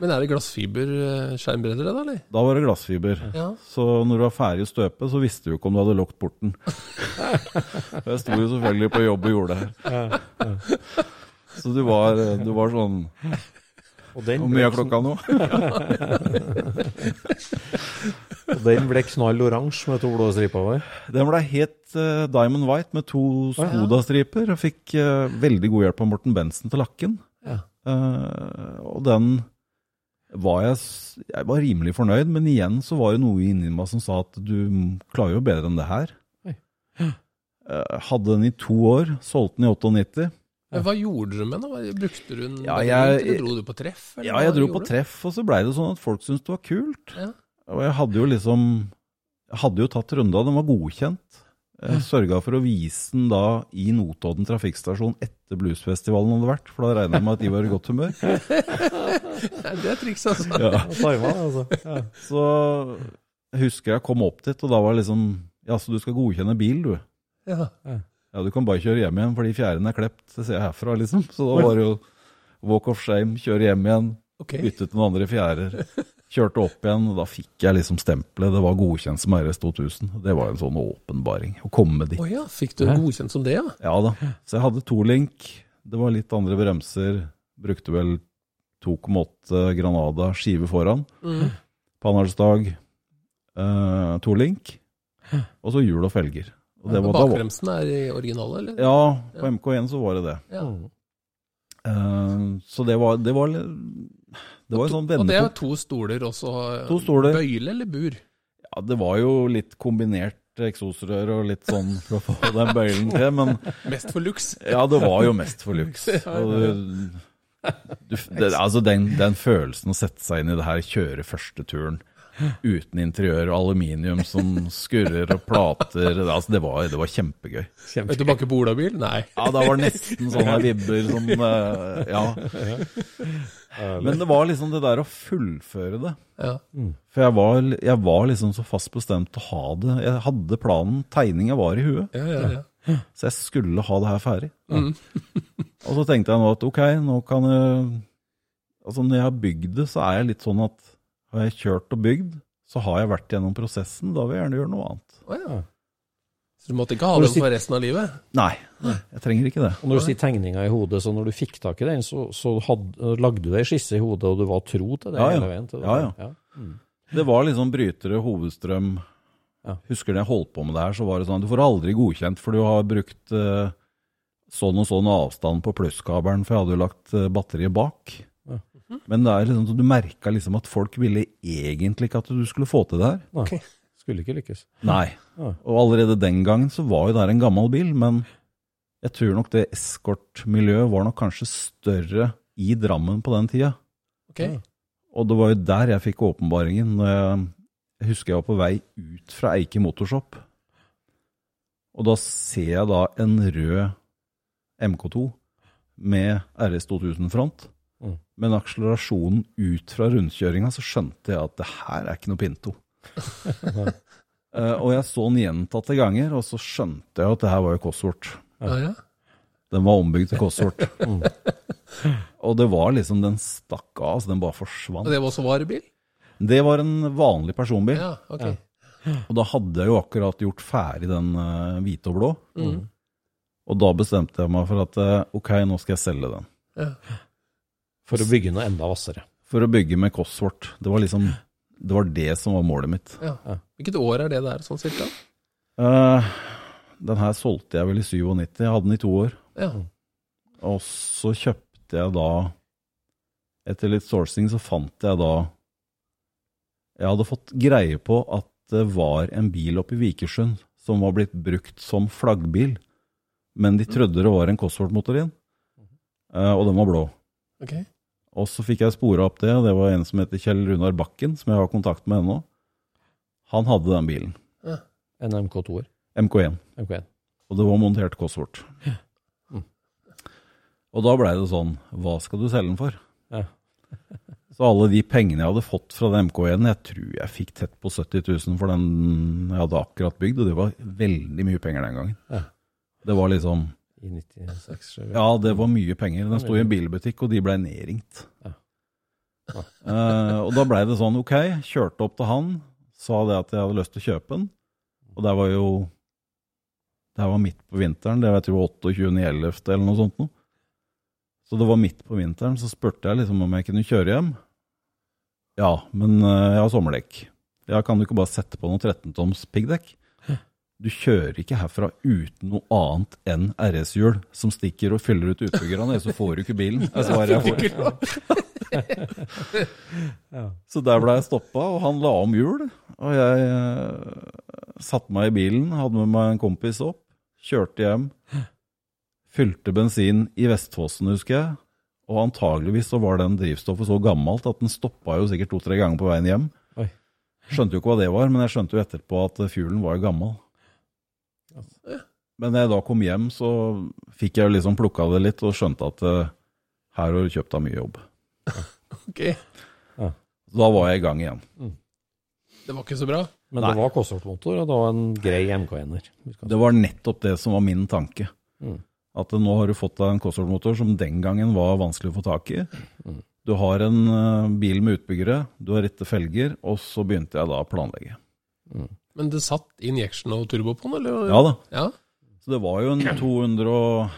Men er det glassfiberskjermbredere, da, eller? Da var det glassfiber. Ja. Så når du var ferdig å støpe, så visste du ikke om du hadde lukket porten. jeg sto jo selvfølgelig på jobb og gjorde det her. Så du var, du var sånn Hvor mye er klokka nå? og den ble knall oransje med to blå striper over. Den ble helt uh, Diamond White med to Skoda-striper. Jeg fikk uh, veldig god hjelp av Morten Bensen til lakken. Ja. Uh, og den var jeg, jeg var rimelig fornøyd, men igjen så var det noe inni meg som sa at du klarer jo bedre enn det her. Eh, hadde den i to år, solgte den i 98. Men hva gjorde du med den? Brukte du den Ja, jeg- eller dro du på treff? eller Ja, jeg dro på treff, og så blei det sånn at folk syntes det var kult. Ja. Og jeg hadde jo liksom Jeg hadde jo tatt runda, den var godkjent. Jeg sørga for å vise den da i Notodden trafikkstasjon etter bluesfestivalen hadde vært, for da regna jeg med at de var i godt humør. Det er triks, altså. Ja. Tarma, altså. Ja. Så jeg husker jeg kom opp dit, og da var det liksom Ja, så du skal godkjenne bil, du? Ja. Ja, du kan bare kjøre hjem igjen fordi fjæren er klept, det ser jeg herfra, liksom. Så da var det jo walk of shame, kjøre hjem igjen, okay. bytte til noen andre fjærer. Kjørte opp igjen, og da fikk jeg liksom stempelet. Det var godkjent som RS 2000. Det var en sånn åpenbaring. Å komme dit. Oh ja, fikk du godkjent som det, ja? Ja da. Så jeg hadde to link. Det var litt andre bremser. Brukte vel 2,8 Granada skive foran. Mm. Panhardstag. eh, to link. Og så hjul og felger. Da Bakbremsen er i originale, eller? ja, på MK1 så var det det. Ja. Uh, så det var, det var Det var en sånn Og det er to stoler også. To stoler. Bøyle eller bur? Ja, det var jo litt kombinert eksosrør og litt sånn for å få den bøylen til, men Mest for luks. ja, det var jo mest for luks. Og du, du, det, altså den, den følelsen å sette seg inn i det her, kjøre første turen uten interiør og aluminium som skurrer og plater, altså det var, det var kjempegøy. Vet du banke på olabil? Nei. Ja, da var det nesten sånne vibber som eh, Ja. Men det var liksom det der å fullføre det. Ja. For jeg var, jeg var liksom så fast bestemt til å ha det. Jeg hadde planen, tegninga var i huet, Ja, ja, ja. så jeg skulle ha det her ferdig. Mm. Og så tenkte jeg nå at ok, nå kan jeg Altså når jeg har bygd det, så er jeg litt sånn at har jeg kjørt og bygd, så har jeg vært gjennom prosessen. Da vil jeg gjerne gjøre noe annet. Oh, ja. Så du måtte ikke ha den for resten av livet? Nei, jeg trenger ikke det. Og når du sier tegninga i hodet, så når du fikk tak i den, så, så hadde, lagde du ei skisse i hodet, og du var tro til det Ja, ja. hele veien? Ja, ja. Det var liksom brytere, hovedstrøm. Ja. Husker du jeg holdt på med det her, så var det sånn du får aldri godkjent, for du har brukt eh, sånn og sånn avstand på plusskabelen, for jeg hadde jo lagt eh, batteriet bak. Men det er liksom, så du merka liksom at folk ville egentlig ikke at du skulle få til det her. Nei, skulle ikke lykkes. Nei. Og allerede den gangen så var jo det her en gammel bil, men jeg tror nok det eskortmiljøet var nok kanskje større i Drammen på den tida. Okay. Og det var jo der jeg fikk åpenbaringen. Når jeg, jeg husker jeg var på vei ut fra Eike Motorshop. Og da ser jeg da en rød MK2 med RS 2000-front. Men akselerasjonen ut fra rundkjøringa, så skjønte jeg at det her er ikke noe Pinto. Eh, og jeg så den gjentatte ganger, og så skjønte jeg at det her var jo Cosworth. Ja, ja. Den var ombygd til Cosworth. Mm. og det var liksom, den stakk av, så den bare forsvant. Og det var også varebil? Det var en vanlig personbil. Ja, ok. Og da hadde jeg jo akkurat gjort ferdig den eh, hvite og blå. Mm. Og da bestemte jeg meg for at eh, ok, nå skal jeg selge den. Ja. For å bygge noe enda hvassere. For å bygge med Cosworth. Det var liksom det var det som var målet mitt. Ja. Hvilket år er det der, sånn cirka? Uh, den her solgte jeg vel i 97. Jeg hadde den i to år. Ja. Og så kjøpte jeg da Etter litt sourcing så fant jeg da Jeg hadde fått greie på at det var en bil oppe i Vikersund som var blitt brukt som flaggbil, men de trodde det var en Cosworth-motor i den, eh, og den var blå. Ok. Og så fikk jeg spora opp det, og det var en som heter Kjell Runar Bakken, som jeg har kontakt med ennå. Han hadde den bilen. En MK2-er. MK1. MK1. Og det var montert Cosworth. Mm. Og da blei det sånn, hva skal du selge den for? Ja. Så alle de pengene jeg hadde fått fra den MK1, jeg tror jeg fikk tett på 70 000 for den jeg hadde akkurat bygd, og det var veldig mye penger den gangen. Ja. Det var liksom, I 96. så- ja det var mye penger. Den sto i en bilbutikk, og de blei nedringt. Ja. Ja. Eh, og da blei det sånn, ok, kjørte opp til han, sa det at jeg hadde lyst til å kjøpe den, og det var jo, det var midt på vinteren, det var jeg tror 28.11. eller noe sånt noe. Så det var midt på vinteren, så spurte jeg liksom om jeg kunne kjøre hjem. Ja, men uh, jeg har sommerdekk. Ja, kan du ikke bare sette på noen 13-toms piggdekk? Du kjører ikke herfra uten noe annet enn RS-hjul som stikker og fyller ut utbyggerne, så får du ikke bilen. Altså, bare jeg får. Så der ble jeg stoppa, og han la om hjul. Og jeg eh, satte meg i bilen, hadde med meg en kompis opp, kjørte hjem. Fylte bensin i Vestfossen, husker jeg. Og antageligvis så var den drivstoffet så gammelt at den stoppa jo sikkert to-tre ganger på veien hjem. Skjønte jo ikke hva det var, men jeg skjønte jo etterpå at fuelen var gammel. Men da jeg da kom hjem, så fikk jeg liksom plukka det litt og skjønte at uh, her har du kjøpt deg mye jobb. Ok. Da var jeg i gang igjen. Det var ikke så bra. Men Nei. det var Cosworth-motor, og det var en grei MK1-er. Det var nettopp det som var min tanke. Mm. At nå har du fått deg en Cosworth-motor som den gangen var vanskelig å få tak i. Du har en uh, bil med utbyggere, du har rette felger, og så begynte jeg da å planlegge. Men det satt injection og turbo på den, eller? Ja da. Ja. Så det var jo en 200 og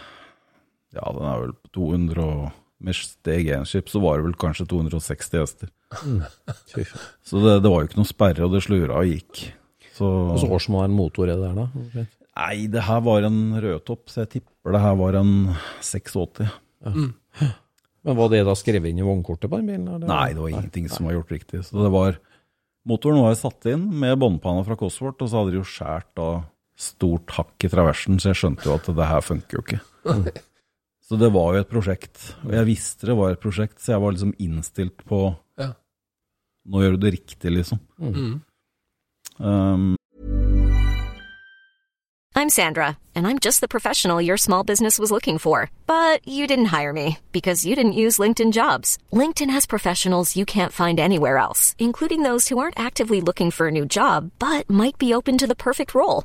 Ja, den er vel på 200 og Med steg 1-skip så var det vel kanskje 260 hester. Så det, det var jo ikke noe sperre, og det slura og gikk. Så så årsmodell motor er det der, da? Okay. Nei, det her var en rødtopp, så jeg tipper det her var en 86. Men var det da skrevet inn i vognkortet på den bilen? eller? Nei, det var ingenting som var gjort riktig. Så det var Motoren var satt inn med båndpanna fra Cosworth, og så hadde de jo skåret da stort hakk i traversen, så jeg skjønte jo at det her funker jo ikke. Så det var jo et prosjekt. Og jeg visste det var et prosjekt, så jeg var liksom innstilt på Ja. Nå gjør du det riktig, liksom. Mm. Um, I'm Sandra, and I'm just the professional your small business was looking for. But you didn't hire me because you didn't use LinkedIn jobs. LinkedIn has professionals you can't find anywhere else, including those who aren't actively looking for a new job but might be open to the perfect role,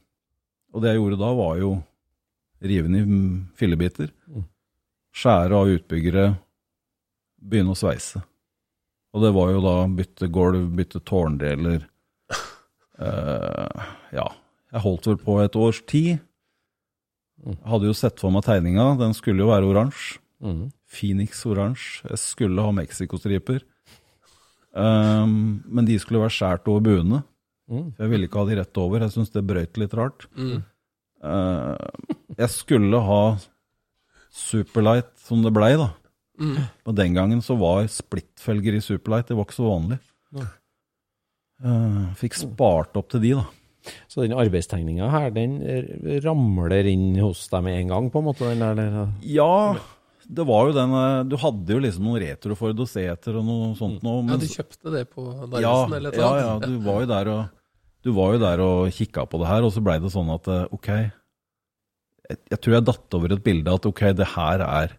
og det jeg gjorde da, var jo rive den i fillebiter, skjære av utbyggere, begynne å sveise. Og det var jo da bytte gulv, bytte tårndeler. Eh, ja, jeg holdt vel på et års tid. Hadde jo sett for meg tegninga, den skulle jo være oransje. Mm. Phoenix oransje. Jeg skulle ha Mexico-striper. Um, men de skulle være skjært over buene. Mm. Jeg ville ikke ha de rett over. Jeg syns det brøyt litt rart. Mm. Uh, jeg skulle ha Superlight som det blei, da. Mm. Og den gangen så var splittfelger i Superlight, det var ikke så vanlig. Eh, fikk spart opp til de, da. Så den arbeidstegninga her, den ramler inn hos deg med en gang, på en måte? Den der, eller? Ja, det var jo den eh, Du hadde jo liksom noen retro å og etter og noe sånt noe. Ja, du kjøpte det på ja, eller et ja, eller ja, du var jo der og du var jo der og kikka på det her, og så blei det sånn at eh, ok, jeg, jeg tror jeg datt over et bilde at ok, det her er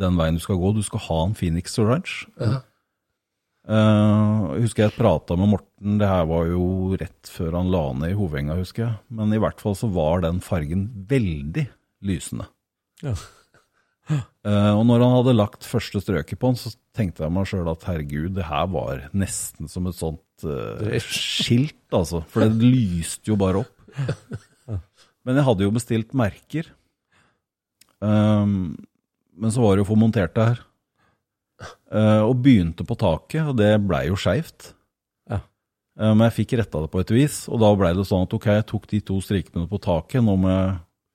den veien du skal gå. Du skal ha en Phoenix Ranch. Ja. Uh, husker jeg prata med Morten, det her var jo rett før han la ned i Hovenga, husker jeg. Men i hvert fall så var den fargen veldig lysende. Ja. Eh, og når han hadde lagt første strøket på den, så tenkte jeg meg sjøl at herregud, det her var nesten som et sånt uh, skilt, altså. For det lyste jo bare opp. Men jeg hadde jo bestilt merker. Um, men så var det jo å få montert det her. Uh, og begynte på taket, og det blei jo skeivt. Ja. Men jeg fikk retta det på et vis, og da blei det sånn at ok, jeg tok de to strikene på taket. Nå må jeg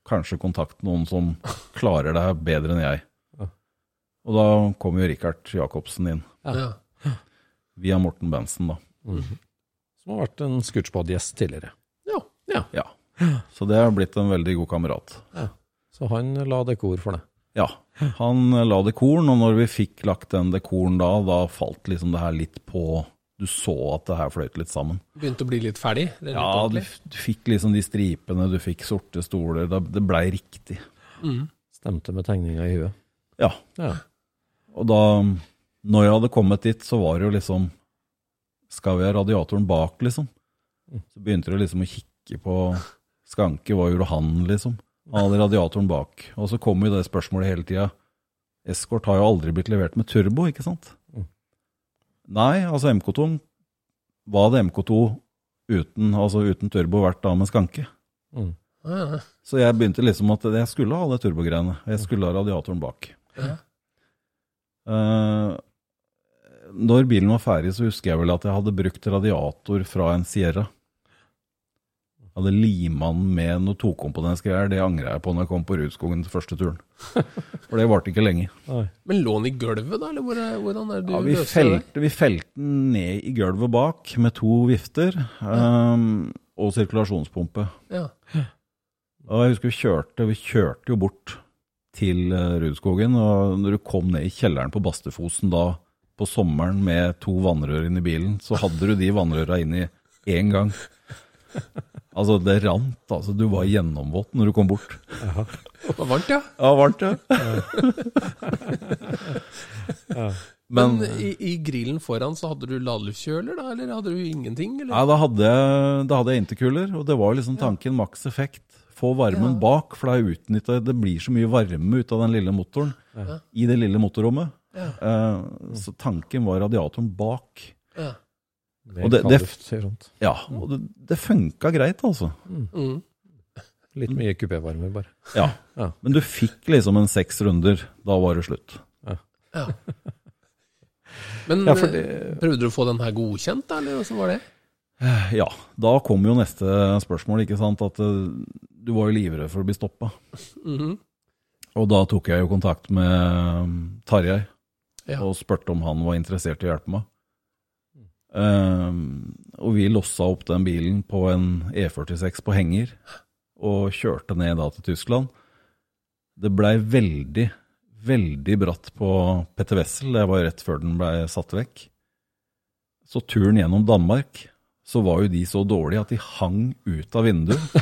kanskje kontakte noen som klarer det bedre enn jeg. Og da kom jo Richard Jacobsen inn, Ja. via Morten Bensen, da. Som har vært en Scootspod-gjest tidligere. Ja. Ja. Ja. Så det har blitt en veldig god kamerat. Så han la dekor for det. Ja, han la dekoren, og når vi fikk lagt den dekoren da, da falt liksom det her litt på Du så at det her fløyt litt sammen. Begynte å bli litt ferdig? Er litt Ja, du, du fikk liksom de stripene, du fikk sorte stoler. Det, det blei riktig. Stemte med tegninga i huet. Ja. Ja. Og da, når jeg hadde kommet dit, så var det jo liksom Skal vi ha radiatoren bak, liksom? Så begynte det liksom å kikke på Skanke, hva gjorde han, liksom? Han hadde radiatoren bak. Og så kom jo det spørsmålet hele tida. Eskort har jo aldri blitt levert med turbo, ikke sant? Nei, altså MK2 Hva hadde MK2 uten, altså uten turbo vært da med Skanke? Mm. Ja, ja. Så jeg begynte liksom at jeg skulle ha det turbogreiene. Jeg skulle ha radiatoren bak. Ja. Uh, når bilen var ferdig, så husker jeg vel at jeg hadde brukt radiator fra en Sierra. Hadde lima den med noe tokomponentsgreier. Det angrer jeg på når jeg kom på Rudskogen til første turen. For det varte ikke lenge. Men lå den i gulvet, da? Eller hvor er, hvordan er det du Ja, vi, løser det? vi felte den ned i gulvet bak med to vifter eh, og sirkulasjonspumpe. Ja. Og jeg husker vi kjørte, vi kjørte jo bort til eh, Rudskogen, og når du kom ned i kjelleren på Bastefosen da på sommeren med to vannrør inn i bilen, så hadde du de vannrøra inn i én gang. Altså, det rant, altså. Du var gjennomvåt når du kom bort. Det var varmt, ja. Ja, varmt, ja. Men, Men i, i grillen foran så hadde du ladluftkjøler, da? Eller hadde du ingenting? Eller? Nei, da hadde jeg, da hadde jeg intercooler, og det var liksom tanken maks effekt. Få varmen Ja. bak, for det er utnyttet, det blir så mye varme ut av den lille motoren i det lille motorrommet. Ja. Uh, så tanken var radiatoren bak. Ja. Og det- det- kaldluft, sånt. Ja, og det, det funka greit, altså. Mm. Litt mye kupévarme, bare. Ja. Ja. Men du fikk liksom en seks runder, da var det slutt. ja. Men Ja, for eh, det- prøvde du å få den her godkjent, da? Eller åssen var det? Ja, da kom jo neste spørsmål, ikke sant. At eh, du var jo livredd for å bli stoppa. Mhm. Og da tok jeg jo kontakt med Tarjei Ja. og spurte om han var interessert i å hjelpe meg. Um, og vi lossa opp den bilen på en E46 på henger og kjørte ned da til Tyskland. Det blei veldig, veldig bratt på Petter Wessel, det var rett før den blei satt vekk. Så turen gjennom Danmark, så var jo de så dårlige at de hang ut av vinduet.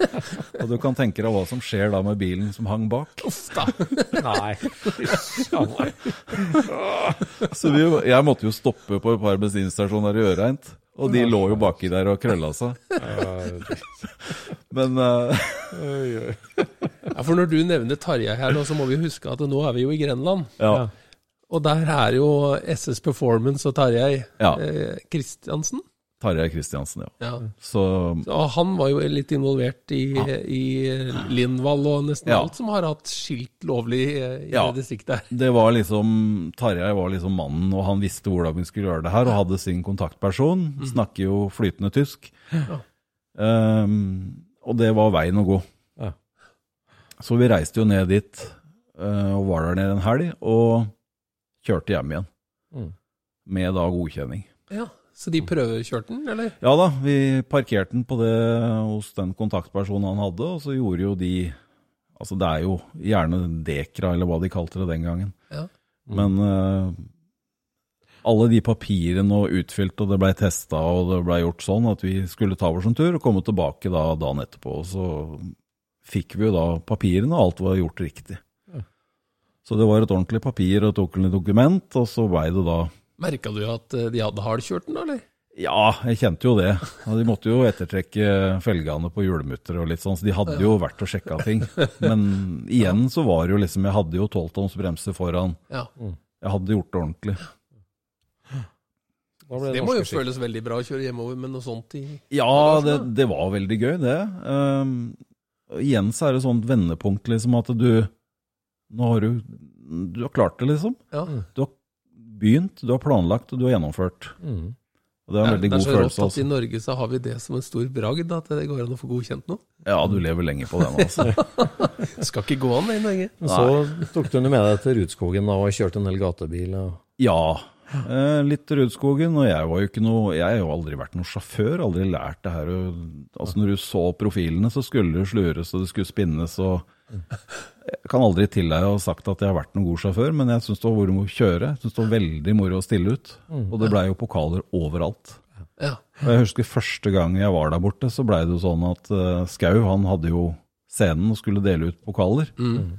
og du kan tenke deg hva som skjer da med bilen som hang bak. Uff da. Nei. Så vi, jeg måtte jo stoppe på et par bensinstasjoner i Øreint, og de lå jo baki der og krølla seg. Men uh... Ja, for når du nevner Tarjei her nå, så må vi huske at nå er vi jo i Grenland. ja. Og der er jo SS Performance og Tarjei Ja. eh, Kristiansen. Tarjei Kristiansen, ja. Ja. Så så, han var jo litt involvert i, i Lindvall og nesten Ja. alt som har hatt skilt lovlig eh, i Ja. det distriktet det var liksom Tarjei var liksom mannen, og han visste hvordan vi skulle gjøre det her, og hadde sin kontaktperson. Snakker jo flytende tysk. Um, og det var veien å gå. Ja. Så vi reiste jo ned dit, eh, og var der nede en helg, og kjørte hjem igjen. Mm. Med da godkjenning. Ja. Så de prøvekjørte den, eller? Ja da, vi parkerte den på det hos den kontaktpersonen han hadde, og så gjorde jo de Altså det er jo gjerne Dekra, eller hva de kalte det den gangen. Ja. Men uh, alle de papirene og utfylt, og det blei testa, og det blei gjort sånn at vi skulle ta oss en tur og komme tilbake da dagen etterpå. Og så fikk vi jo da papirene, og alt var gjort riktig. Så det var et ordentlig papir og et ordentlig dokument, og så blei det da Merka du at eh, de hadde hardkjørt den, da, eller? Ja, jeg kjente jo det. Og de måtte jo ettertrekke felgene på hjulmutter og litt sånn, så de hadde jo vært og sjekka ting. Men igjen så var det jo liksom Jeg hadde jo tolvtoms bremser foran. Jeg hadde gjort det ordentlig. Det, Det må jo føles veldig bra å kjøre hjemover med noe sånt i Ja, det, det var veldig gøy, det. Um, igjen så er det sånt vendepunkt, liksom, at du Nå har du Du har klart det, liksom. Ja. Du har begynt, du har planlagt, og du har gjennomført. Mm. Og det er en veldig det er god så rått følelse. at Altså. i Norge så har vi det som en stor bragd, at det går an å få godkjent noe. Ja, du lever lenge på den, altså. Det skal ikke gå an det i Norge. Så tok du med deg til Rudskogen da, og kjørte en del gatebil. Og... Ja. Eh, litt Rudskogen, og jeg var jo ikke noe Jeg har jo aldri vært noen sjåfør, aldri lært det her. Og, altså Når du så profilene, så skulle det slures og det skulle spinnes og Jeg kan aldri tillegge å ha sagt at jeg har vært noen god sjåfør, men jeg syns det var moro å kjøre. Jeg synes det var veldig moro å stille ut. Og det blei jo pokaler overalt. Ja. Og jeg husker første gang jeg var der borte, så blei det jo sånn at uh, Skau han hadde jo scenen og skulle dele ut pokaler. Mm.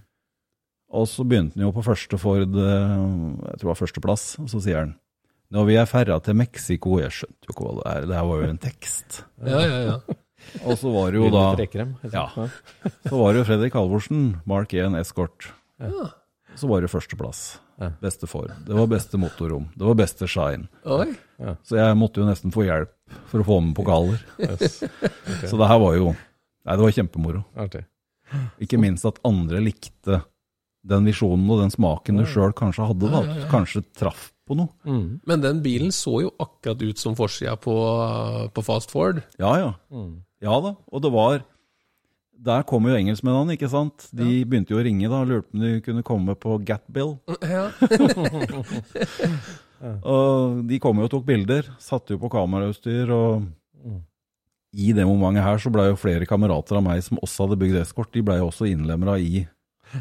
Og så begynte han jo på første Ford, eh, jeg tror det var førsteplass, og så sier han når vi er ferda til Mexico Jeg skjønte jo ikke hva det er, det her var jo en tekst. Ja, ja, ja. Og så var det jo da Ja. Så var det jo Fredrik Halvorsen, Mark 1 Escort. Ja. Så var det førsteplass. Ja. Beste form. Det var beste motorrom. Det var beste Shine. Oi. Så jeg måtte jo nesten få hjelp for å få med pokaler. Så det her var jo Nei, det var kjempemoro. Artig. Ikke minst at andre likte den visjonen og den smaken du sjøl kanskje hadde. da. Kanskje traff på noe. Mm. Men den bilen så jo akkurat ut som forsida på, på Fast Ford. Ja, ja. Mm. Ja da. Og det var Der kom jo engelskmennene, ikke sant. De begynte jo å ringe da, og lurte på om de kunne komme på Gatbill. Ja. Og de kom jo og tok bilder. Satte jo på kamerautstyr. Og i det momentet her så ble jo flere kamerater av meg som også hadde bygd eskort, de ble jo også innlemra i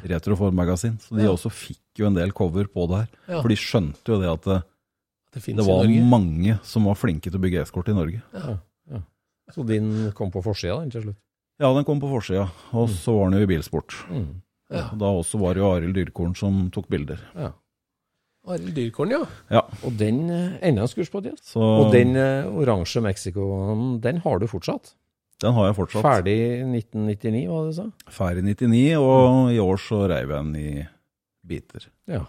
Retroform Magasin. Så de Ja. også fikk jo en del cover på det her. Ja. For de skjønte jo det at det, Det det var mange som var flinke til å bygge eskort i Norge. Så din kom på forsida til slutt? Ja, den kom på forsida, og så var den jo i bilsport. Mm. Ja. Da også var det jo Arild Dyrkorn som tok bilder. Ja. Arild Dyrkorn, ja. Ja, Og den eh, enda en skurs ja. så Og den eh, oransje Mexicoen, den har du fortsatt? den har jeg fortsatt. Ferdig 1999, hva det du sa? Ferdig 99, og i år så reiv jeg den i biter. Ja.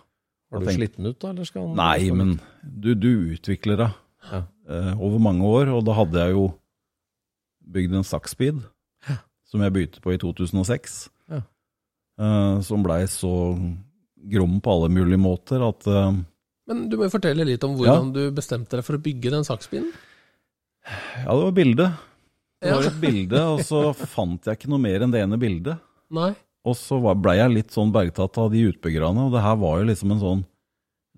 Var du tenkt... sliten ut, da? Eller skal den Nei, men du, du utvikler deg Ja. uh, over mange år, og da hadde jeg jo bygd en Saxspeed, som jeg begynte på i 2006, Ja. Uh, som blei så grom på alle mulige måter at uh, Men du må jo fortelle litt om hvordan du bestemte deg for å bygge den saksbilen. Ja, det var bilde. Det Ja. var et bilde, og så fant jeg ikke noe mer enn det ene bildet. Nei. Og så blei jeg litt sånn bergtatt av de utbyggerne, og det her var jo liksom en sånn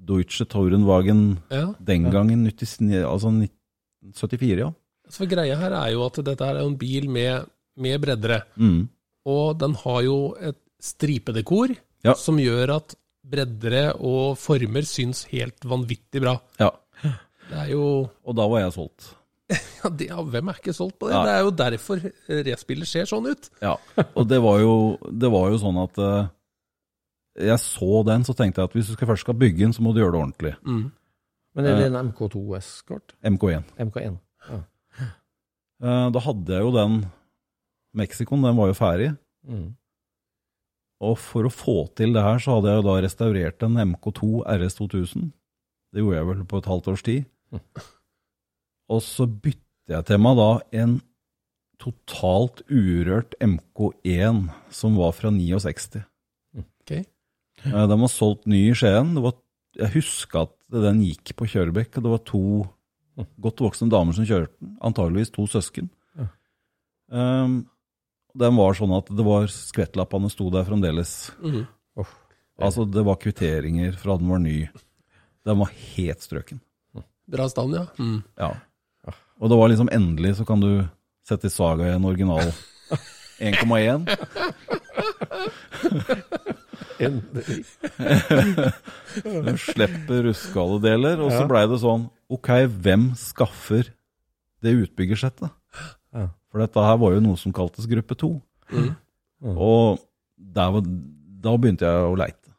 Deutsche Tourenwagen Ja. den gangen, 99, altså 1974, ja. For greia her er jo at dette er en bil med, med breddere. Mm. Og den har jo et stripedekor Ja. som gjør at breddere og former syns helt vanvittig bra. ja. Det er jo Og da var jeg solgt. ja, det, ja, Hvem er ikke solgt på det? Ja. Det er jo derfor racerbiler ser sånn ut. Ja. Og det var jo, det var jo sånn at uh, jeg så den, så tenkte jeg at hvis du skal først skal bygge den, så må du gjøre det ordentlig. Mm. Men er det en MK2 Escort? MK1. MK1? Ja. Eh, Da hadde jeg jo den Mexicoen, den var jo ferdig. Mm. Og for å få til det her, så hadde jeg jo da restaurert en MK2 RS 2000. Det gjorde jeg vel på et halvt års tid. Og så bytte jeg til meg da en totalt urørt MK1 som var fra 69. Okay. Eh, Den var solgt ny i Skien. Det var, jeg husker at den gikk på Kjørebekk, og det var to godt voksne damer som kjørte den. Antageligvis to søsken. Ja. Um, den var sånn at det var skvettlappene sto der fremdeles. Mhm. Altså, det var kvitteringer fra den var ny. Den var helt strøken. Bra stand, ja. Mm. Ja. Og det var liksom endelig så kan du sette i Saga i en original 1,1. Du slipper ruskehalledeler, og så blei det sånn Ok, hvem skaffer det utbyggersettet? Ja. For dette her var jo noe som kaltes gruppe to. Mm. Og der var, da begynte jeg å leite.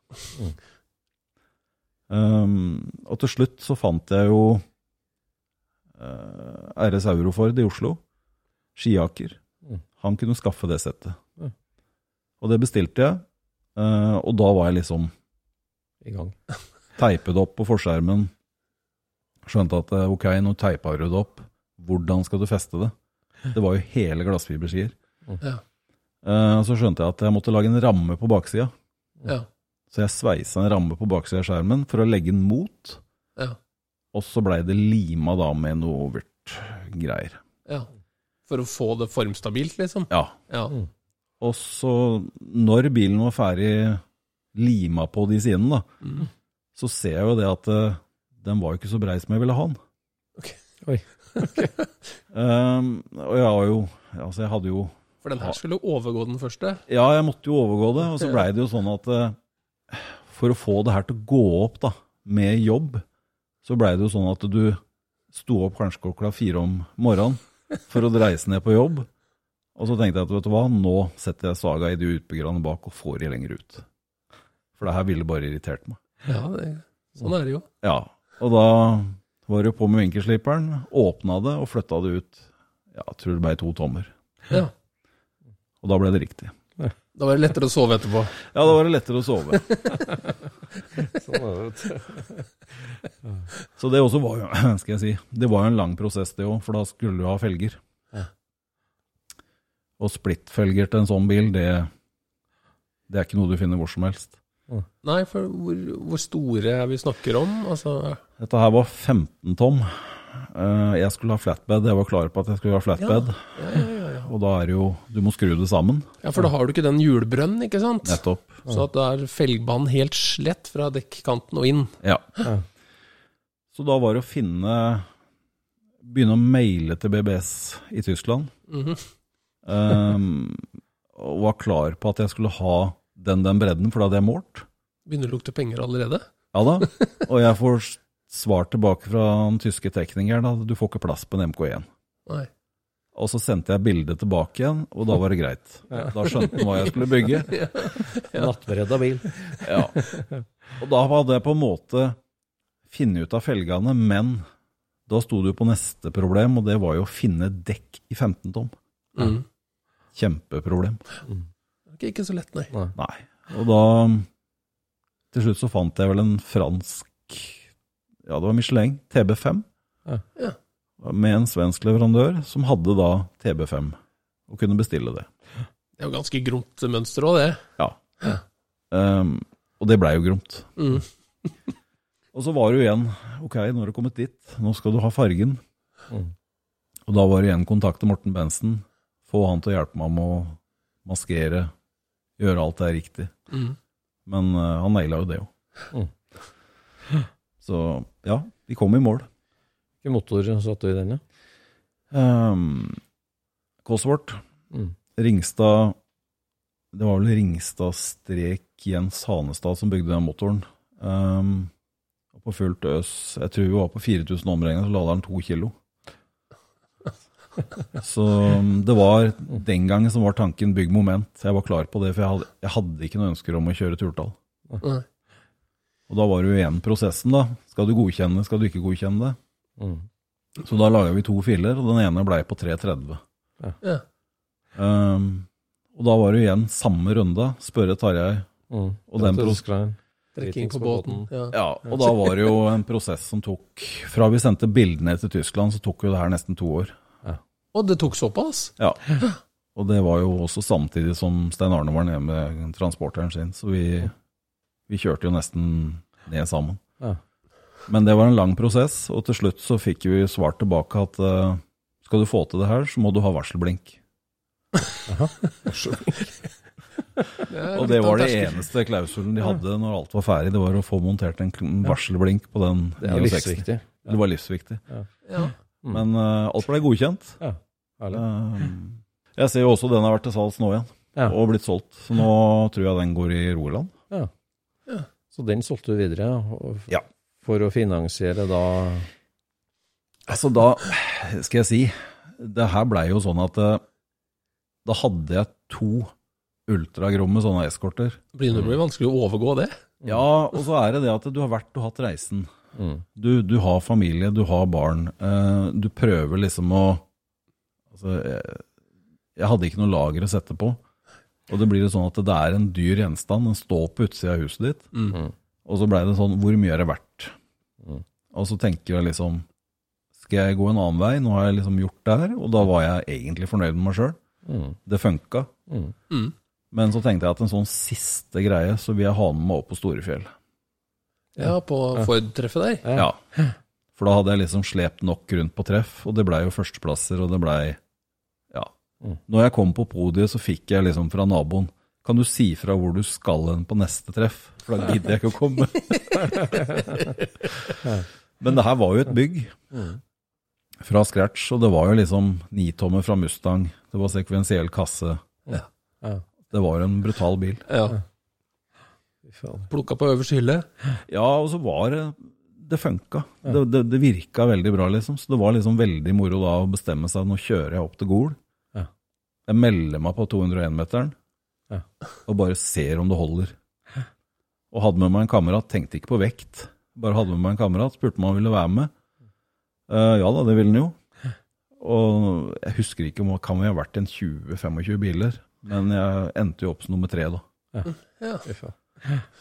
Um, og til slutt så fant jeg jo uh, RS Euroford i Oslo. Skiaker. Han kunne skaffe det settet. Og det bestilte jeg. uh, og da var jeg liksom I gang. teipet opp på forskjermen. Skjønte at eh, ok, nå teipa du det opp. Hvordan skal du feste det? Det var jo hele glassfiberskier. Ja. Eh, så skjønte jeg at jeg måtte lage en ramme på baksida. Ja. Så jeg sveisa en ramme på baksida av skjermen for å legge den mot. Ja. Og så blei det lima da med noe overt-greier. ja. For å få det formstabilt, liksom? Ja. Ja. Og så, når bilen var ferdig lima på de sidene, da, Mm. så ser jeg jo det at eh, den var jo ikke så brei som jeg ville ha den. Ok. Oi. Um, og jeg har jo Altså, jeg hadde jo For den her skulle overgå den første? Ja, jeg måtte jo overgå det, og så blei det jo sånn at uh, for å få det her til å gå opp da, med jobb, så blei det jo sånn at du sto opp kanskje klokka fire om morgenen for å reise ned på jobb. Og så tenkte jeg at vet du hva, nå setter jeg saga i de utbyggerne bak og får de lenger ut. For det her ville bare irritert meg. Ja, det, sånn er det jo. Ja, og da var det på med vinkelsliperen, åpna det og flytta det ut. Ja, jeg tror det ble to tommer. Ja. Og da ble det riktig. Da var det lettere å sove etterpå. Ja, da var det lettere å sove. Sånn er det. Så det også var jo, skal jeg si, det var jo en lang prosess det òg, for da skulle du ha felger. Ja. Og splittfelger til en sånn bil, det, det er ikke noe du finner hvor som helst. Nei, for hvor, hvor store er vi snakker om? Altså, Dette her var 15 tom. Eh, Jeg skulle ha flatbed, jeg var klar på at jeg skulle ha flatbed. ja, ja, ja, ja. Og da er det jo, du må skru det sammen, ja, for da har du ikke den hjulbrønnen, ikke sant? nettopp. Så at da er felgbanen helt slett fra dekkanten og inn. Ja. Ja. Så da var det å finne, begynne å maile til BBS i Tyskland. Mhm. Um, og var klar på at jeg skulle ha den den bredden, for da hadde jeg målt. Begynner å lukte penger allerede? Ja da. Og jeg får svar tilbake fra den tyske teknikeren at du får ikke plass på en MK1. Nei. Og så sendte jeg bildet tilbake igjen, og da var det greit. Da skjønte han hva jeg skulle bygge. Nattberedda bil. Ja. Og da hadde jeg på en måte funnet ut av felgene, men da sto du på neste problem, og det var jo å finne dekk i 15 tom. Mm. Kjempeproblem. Ikke, ikke så lett, nei. Nei. Og da Til slutt så fant jeg vel en fransk Ja, det var Michelin TB5. Ja. Ja. Med en svensk leverandør som hadde da TB5, og kunne bestille det. Det er jo ganske gromt mønster òg, det. Ja. Um, og det blei jo gromt. Mm. Og så var det jo igjen Ok, nå har du kommet dit. Nå skal du ha fargen. Mm. Og da var det igjen kontakte Morten Bensen. Få han til å hjelpe meg med å maskere, gjøre alt det er riktig. Mm. Men uh, han naila jo det jo. Mm. Så ja, vi kom i mål. Hvilken motor satte du i den, da? Um, Cosworth, Mm. Ringstad Det var vel Ringstad strek Jens Hanestad som bygde den motoren. Um, på fullt øs Jeg tror vi var på 4000 omregninger, så lader den to kilo. Så um, det var den gangen som var tanken bygg moment. Jeg var klar på det, for jeg hadde, jeg hadde ikke noe ønsker om å kjøre turtall. Nei. Og da var det jo igjen prosessen, da. Skal du godkjenne skal du ikke godkjenne det? Mm. Så da laga vi to filer, og den ene blei på 330. Ja. Um, og da var det jo igjen samme runde, spørre Tarjei. Mm. Og den prosessen Trekking på båten. Ja. Ja, og da var det jo en prosess som tok Fra vi sendte bildene til Tyskland, så tok jo det her nesten to år. Og det tok såpass? Ja. Og det var jo også samtidig som Stein Arne var nede med transporteren sin, så vi, vi kjørte jo nesten ned sammen. Ja. Men det var en lang prosess, og til slutt så fikk vi svar tilbake at uh, skal du få til det her, så må du ha varselblink. det Og det var det eneste klausulen de hadde når alt var ferdig, det var å få montert en varselblink på den Det er livsviktig. Det var livsviktig. Ja. Men uh, alt ble godkjent. Ja. Eh, jeg ser jo også den har vært til salgs nå igjen, Ja. og blitt solgt. Så nå tror jeg den går i Rogaland. Så den solgte du videre, og Ja. for å finansiere da Altså da, skal jeg si, det her blei jo sånn at eh, da hadde jeg to ultragromme sånne eskorter. Det blir vanskelig å overgå det. Ja, og så er det det at du har vært og hatt reisen. Du, du har familie, du har barn. Eh, du prøver liksom å altså, jeg, jeg hadde ikke noe lager å sette på. Og det blir jo sånn at det er en dyr gjenstand. Den står på utsida av huset ditt. Og så blei det sånn Hvor mye er det verdt? Og så tenker jeg liksom Skal jeg gå en annen vei? Nå har jeg liksom gjort det her. Og da var jeg egentlig fornøyd med meg sjøl. Det funka. Men så tenkte jeg at en sånn siste greie, så vil jeg ha med meg opp på Storefjell. Ja, på Ford-treffet der. Ja. For da hadde jeg liksom slept nok rundt på treff, og det blei jo førsteplasser, og det blei Ja. Når jeg kom på podiet, så fikk jeg liksom fra naboen Kan du si fra hvor du skal hen på neste treff? For da gidder jeg ikke å komme. Men det her var jo et bygg fra scratch, og det var jo liksom nitommer fra Mustang. Det var sekvensiell kasse. Ja. Det var en brutal bil. Ja. Plukka på øverste hylle. Ja, og så var det Det funka. Det, det, det virka veldig bra, liksom. Så det var liksom veldig moro da å bestemme seg. Nå kjører jeg opp til Gol. Ja. Jeg melder meg på 201-meteren Ja. og bare ser om det holder. Og hadde med meg en kamerat. Tenkte ikke på vekt. Bare hadde med meg en kamerat. Spurte om han ville være med. Uh, ja da, det ville han jo. Og jeg husker ikke om kan vi ha vært en 20-25 biler, men jeg endte jo opp som nummer tre, da. Ja. Ja.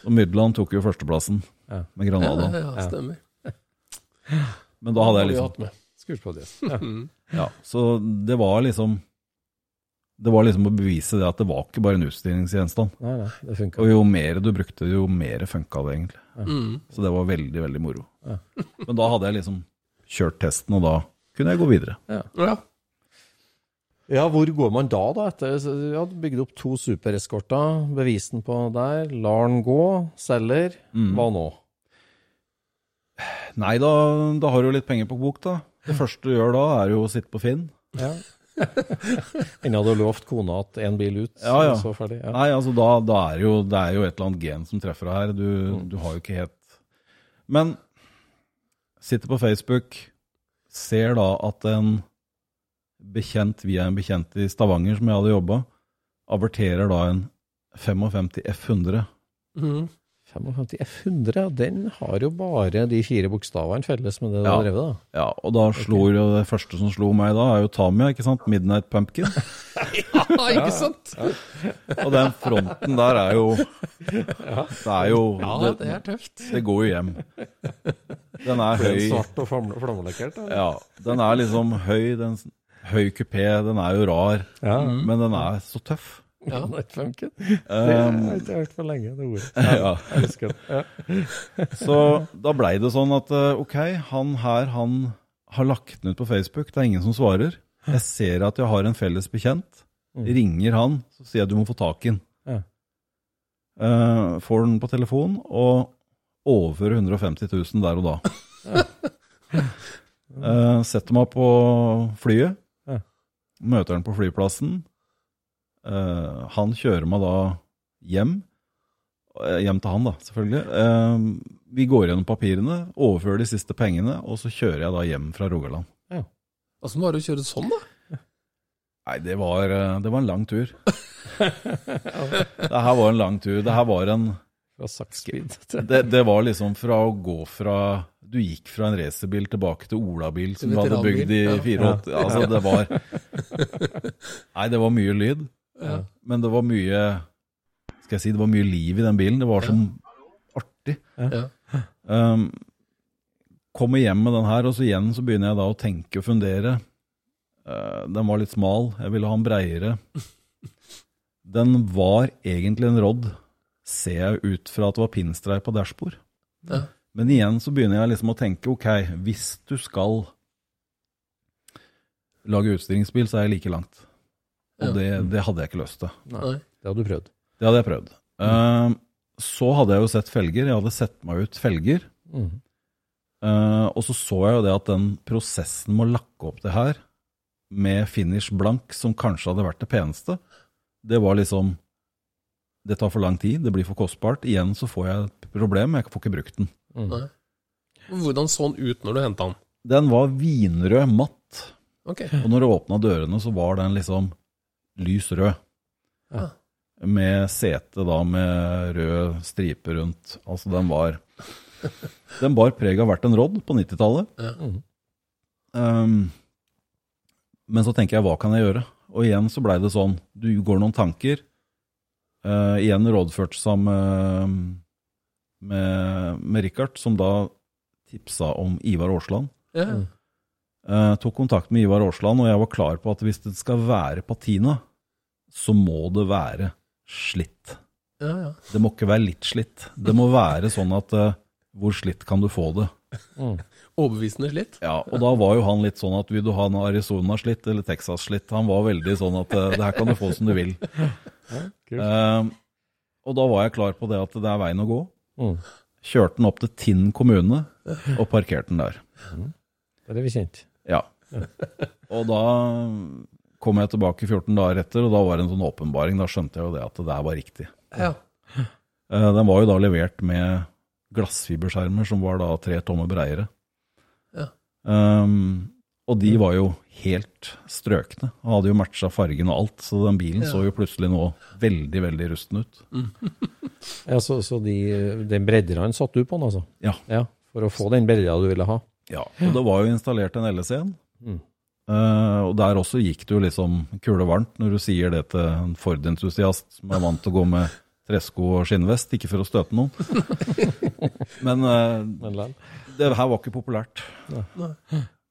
Og Mydland tok jo førsteplassen Ja. med Granada. ja, stemmer. Men da hadde jeg liksom. Ja. Ja, så det var liksom Det var liksom å bevise det at det var ikke bare en utstillingsgjenstand. Nei, nei, det funka. Og jo mer du brukte, jo mer funka det egentlig. Mm. Så det var veldig, veldig moro. Ja. Men da hadde jeg liksom kjørt testen, og da kunne jeg gå videre. Ja. Ja, hvor går man da, da? Etter ja, bygd opp to supereskorter, bevisen på der, lar den gå, selger. Mm. Hva nå? Nei, da, da har du jo litt penger på bok, da. Det første du gjør da, er jo å sitte på Finn. Ja. Hadde du lovt kona at én bil ut, Ja, ja. så ferdig. Ja. Nei, altså da, da er jo, det er jo et eller annet gen som treffer deg her. Du, du har jo ikke helt Men sitter på Facebook, ser da at en bekjent via en bekjent i Stavanger som jeg hadde jobba, averterer da en 55 F100. Mm. 55 F100, ja, den har jo bare de fire bokstavene felles med det du Ja. har drevet, da. Ja, og da slo jo det første som slo meg da, er jo Tamia, ikke sant? Midnight Pumpkin. Ja, ikke sant? Og den fronten der er jo Det er jo Ja, det er tøft. det går jo hjem. Den er høy. den svart og flamme- Ja, den er liksom høy, den, høy kupé, den er jo rar, Ja. men den er så tøff. Ja. Det har Um, jeg ikke hørt for lenge, det ordet. ja. Jeg husker det. Ja. Så da blei det sånn at eh, ok, han her, han har lagt den ut på Facebook, det er ingen som svarer. Jeg ser at jeg har en felles bekjent. Ringer han, så sier jeg du må få tak i den. Ja. Eh, får den på telefon, og overfører 150 000 der og da. Uh, setter meg på flyet, Ja. Møter han på flyplassen. Uh, han kjører meg da hjem. Eh, Hjem til han, da, selvfølgelig. Uh, vi går gjennom papirene, overfører de siste pengene, og så kjører jeg da hjem fra Rogaland. Åssen var det å kjøre sånn, da? Nei, det var, det var en lang tur. det her var en lang tur. Det her var en det, det var liksom fra å gå fra Du gikk fra en racerbil tilbake til Olabil som du hadde bygd i veteranbil, 84. Altså, det var Nei, det var mye lyd. Ja. Men det var mye Skal jeg si det var mye liv i den bilen. Det var sånn artig. Ja. Um, kommer hjem med den her, og så igjen så begynner jeg da å tenke og fundere. Uh, den var litt smal, jeg ville ha den breiere. Den var egentlig en Rodd, ser jeg ut fra at det var pinstreip på dashbord. Ja. Men igjen så begynner jeg liksom å tenke, ok, hvis du skal lage utstillingsbil, så er jeg like langt. Og Ja. det, det hadde jeg ikke lyst til. Nei. Det hadde du prøvd. Det hadde jeg prøvd. Uh, så hadde jeg jo sett felger. Jeg hadde sett meg ut felger. Mm. Uh, og så så jeg jo det at den prosessen med å lakke opp det her, med finish blank, som kanskje hadde vært det peneste, det var liksom Det tar for lang tid, det blir for kostbart. Igjen så får jeg et problem, jeg får ikke brukt den. Mm. Hvordan så den ut når du henta den? Den var vinrød, matt. Ok. Og når du åpna dørene, så var den liksom lys rød. Ja. med sete da med rød stripe rundt. Altså den var Den bar preg av hvert en rodd på 90-tallet. Um, men så tenker jeg, hva kan jeg gjøre? Og igjen så blei det sånn, du går noen tanker. Uh, igjen rådført sammen med, med, med Richard, som da tipsa om Ivar Aasland. Ja. Eh, tok kontakt med Ivar Aasland, og jeg var klar på at hvis det skal være patina, så må det være slitt. Ja, ja. Det må ikke være litt slitt. Det må være sånn at uh, hvor slitt kan du få det? Overbevisende slitt. Ja, og da var jo han litt sånn at vil du ha en Arizona-slitt eller Texas-slitt? Han var veldig sånn at uh, det her kan du få som du vil. Uh, og da var jeg klar på det at det er veien å gå. Mm. Kjørte den opp til Tinn kommune og parkerte den der. Det er vi kjent. Ja. Og da kom jeg tilbake 14 dager etter, og da var det en sånn åpenbaring. Da skjønte jeg jo det at det der var riktig. Ja. Eh, Den var jo da levert med glassfiberskjermer som var da tre tommer breiere. Ja. Um, og de var jo helt strøkne. Han hadde jo matcha fargen og alt, så den bilen så jo plutselig nå veldig, veldig rusten ut. Ja, så, så de, den bredderen satte du på den, altså? Ja. Ja, For å få den bredda du ville ha? Ja, og det var jo installert en LS1. Mm. Uh, og der også gikk det jo liksom kule varmt når du sier det til en Ford-entusiast som er vant til å gå med tresko og skinnvest, ikke for å støte noen. Men uh, det her var ikke populært.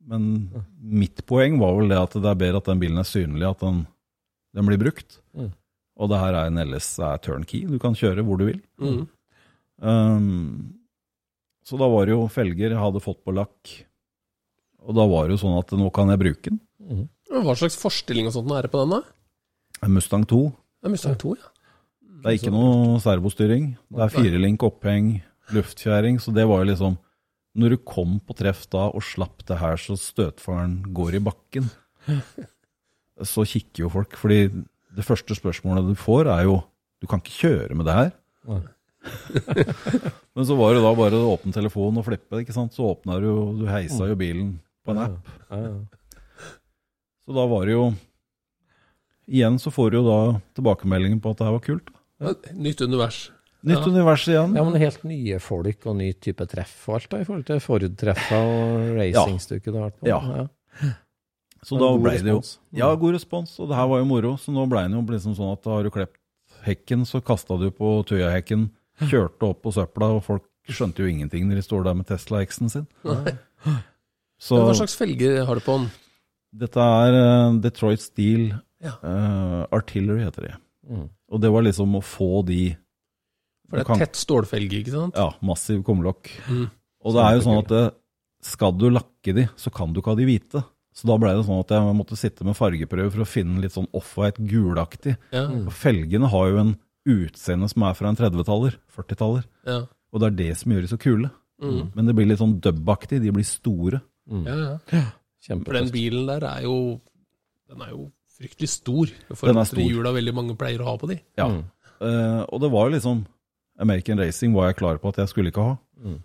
Men mitt poeng var vel det at det er bedre at den bilen er synlig, at den, den blir brukt. Mm. Og det her er en LS er turnkey, du kan kjøre hvor du vil. Mm. Um, så da var det jo felger jeg hadde fått på lakk. Og da var det jo sånn at nå kan jeg bruke den. Mm. Hva slags forstilling og sånt er det på den, da? Mustang 2. Det er Mustang 2, ja. Det er ikke noe servostyring. Det er firelink oppheng, luftfjæring. Så det var jo liksom Når du kom på treff da og slapp det her så støtfaren går i bakken, så kikker jo folk. Fordi det første spørsmålet du får, er jo Du kan ikke kjøre med det her. Men så var det da bare å åpne telefonen og flippe, ikke sant. Så åpna du jo Du heisa jo bilen på en app. Ja, ja. Så da var det jo Igjen så får du jo da tilbakemeldingen på at det her var kult. Ja, Nytt univers. Nytt Ja. univers igjen. ja, men helt nye folk og ny type treff og alt da, i forhold til Ford-treffa og racingstykket du har vært på. Ja. Så da ble det jo. Ja, god respons, og det her var jo moro. Så nå ble det jo liksom sånn at da har du klept hekken, så kasta du på Tøyahekken, kjørte opp på søpla, og folk skjønte jo ingenting når de står der med Tesla X-en sin. Så Men Hva slags felger har du på den? dette er eh, Detroit Steel Ja. uh, Artillery, heter de. Mm. Og det var liksom å få de For det er kan- tett stålfelge, ikke sant? Ja, massiv kumlokk. Mm. Og det er jo sånn at det, skal du lakke de, så kan du ikke ha de hvite. Så da ble det sånn at jeg måtte sitte med fargeprøve for å finne litt sånn off-white gulaktig. Ja. Felgene har jo en utseende som er fra en 30-taller, 40-taller. Ja. Og det er det som gjør de så kule. Mm. Men det blir litt sånn dub-aktig, de blir store. Mm. ja, ja. For den bilen der er jo Den er jo fryktelig stor. For Den er stor. hjula veldig mange pleier å ha på de. Ja. Mm. Uh, og det var jo liksom American Racing var jeg klar på at jeg skulle ikke ha. Mm.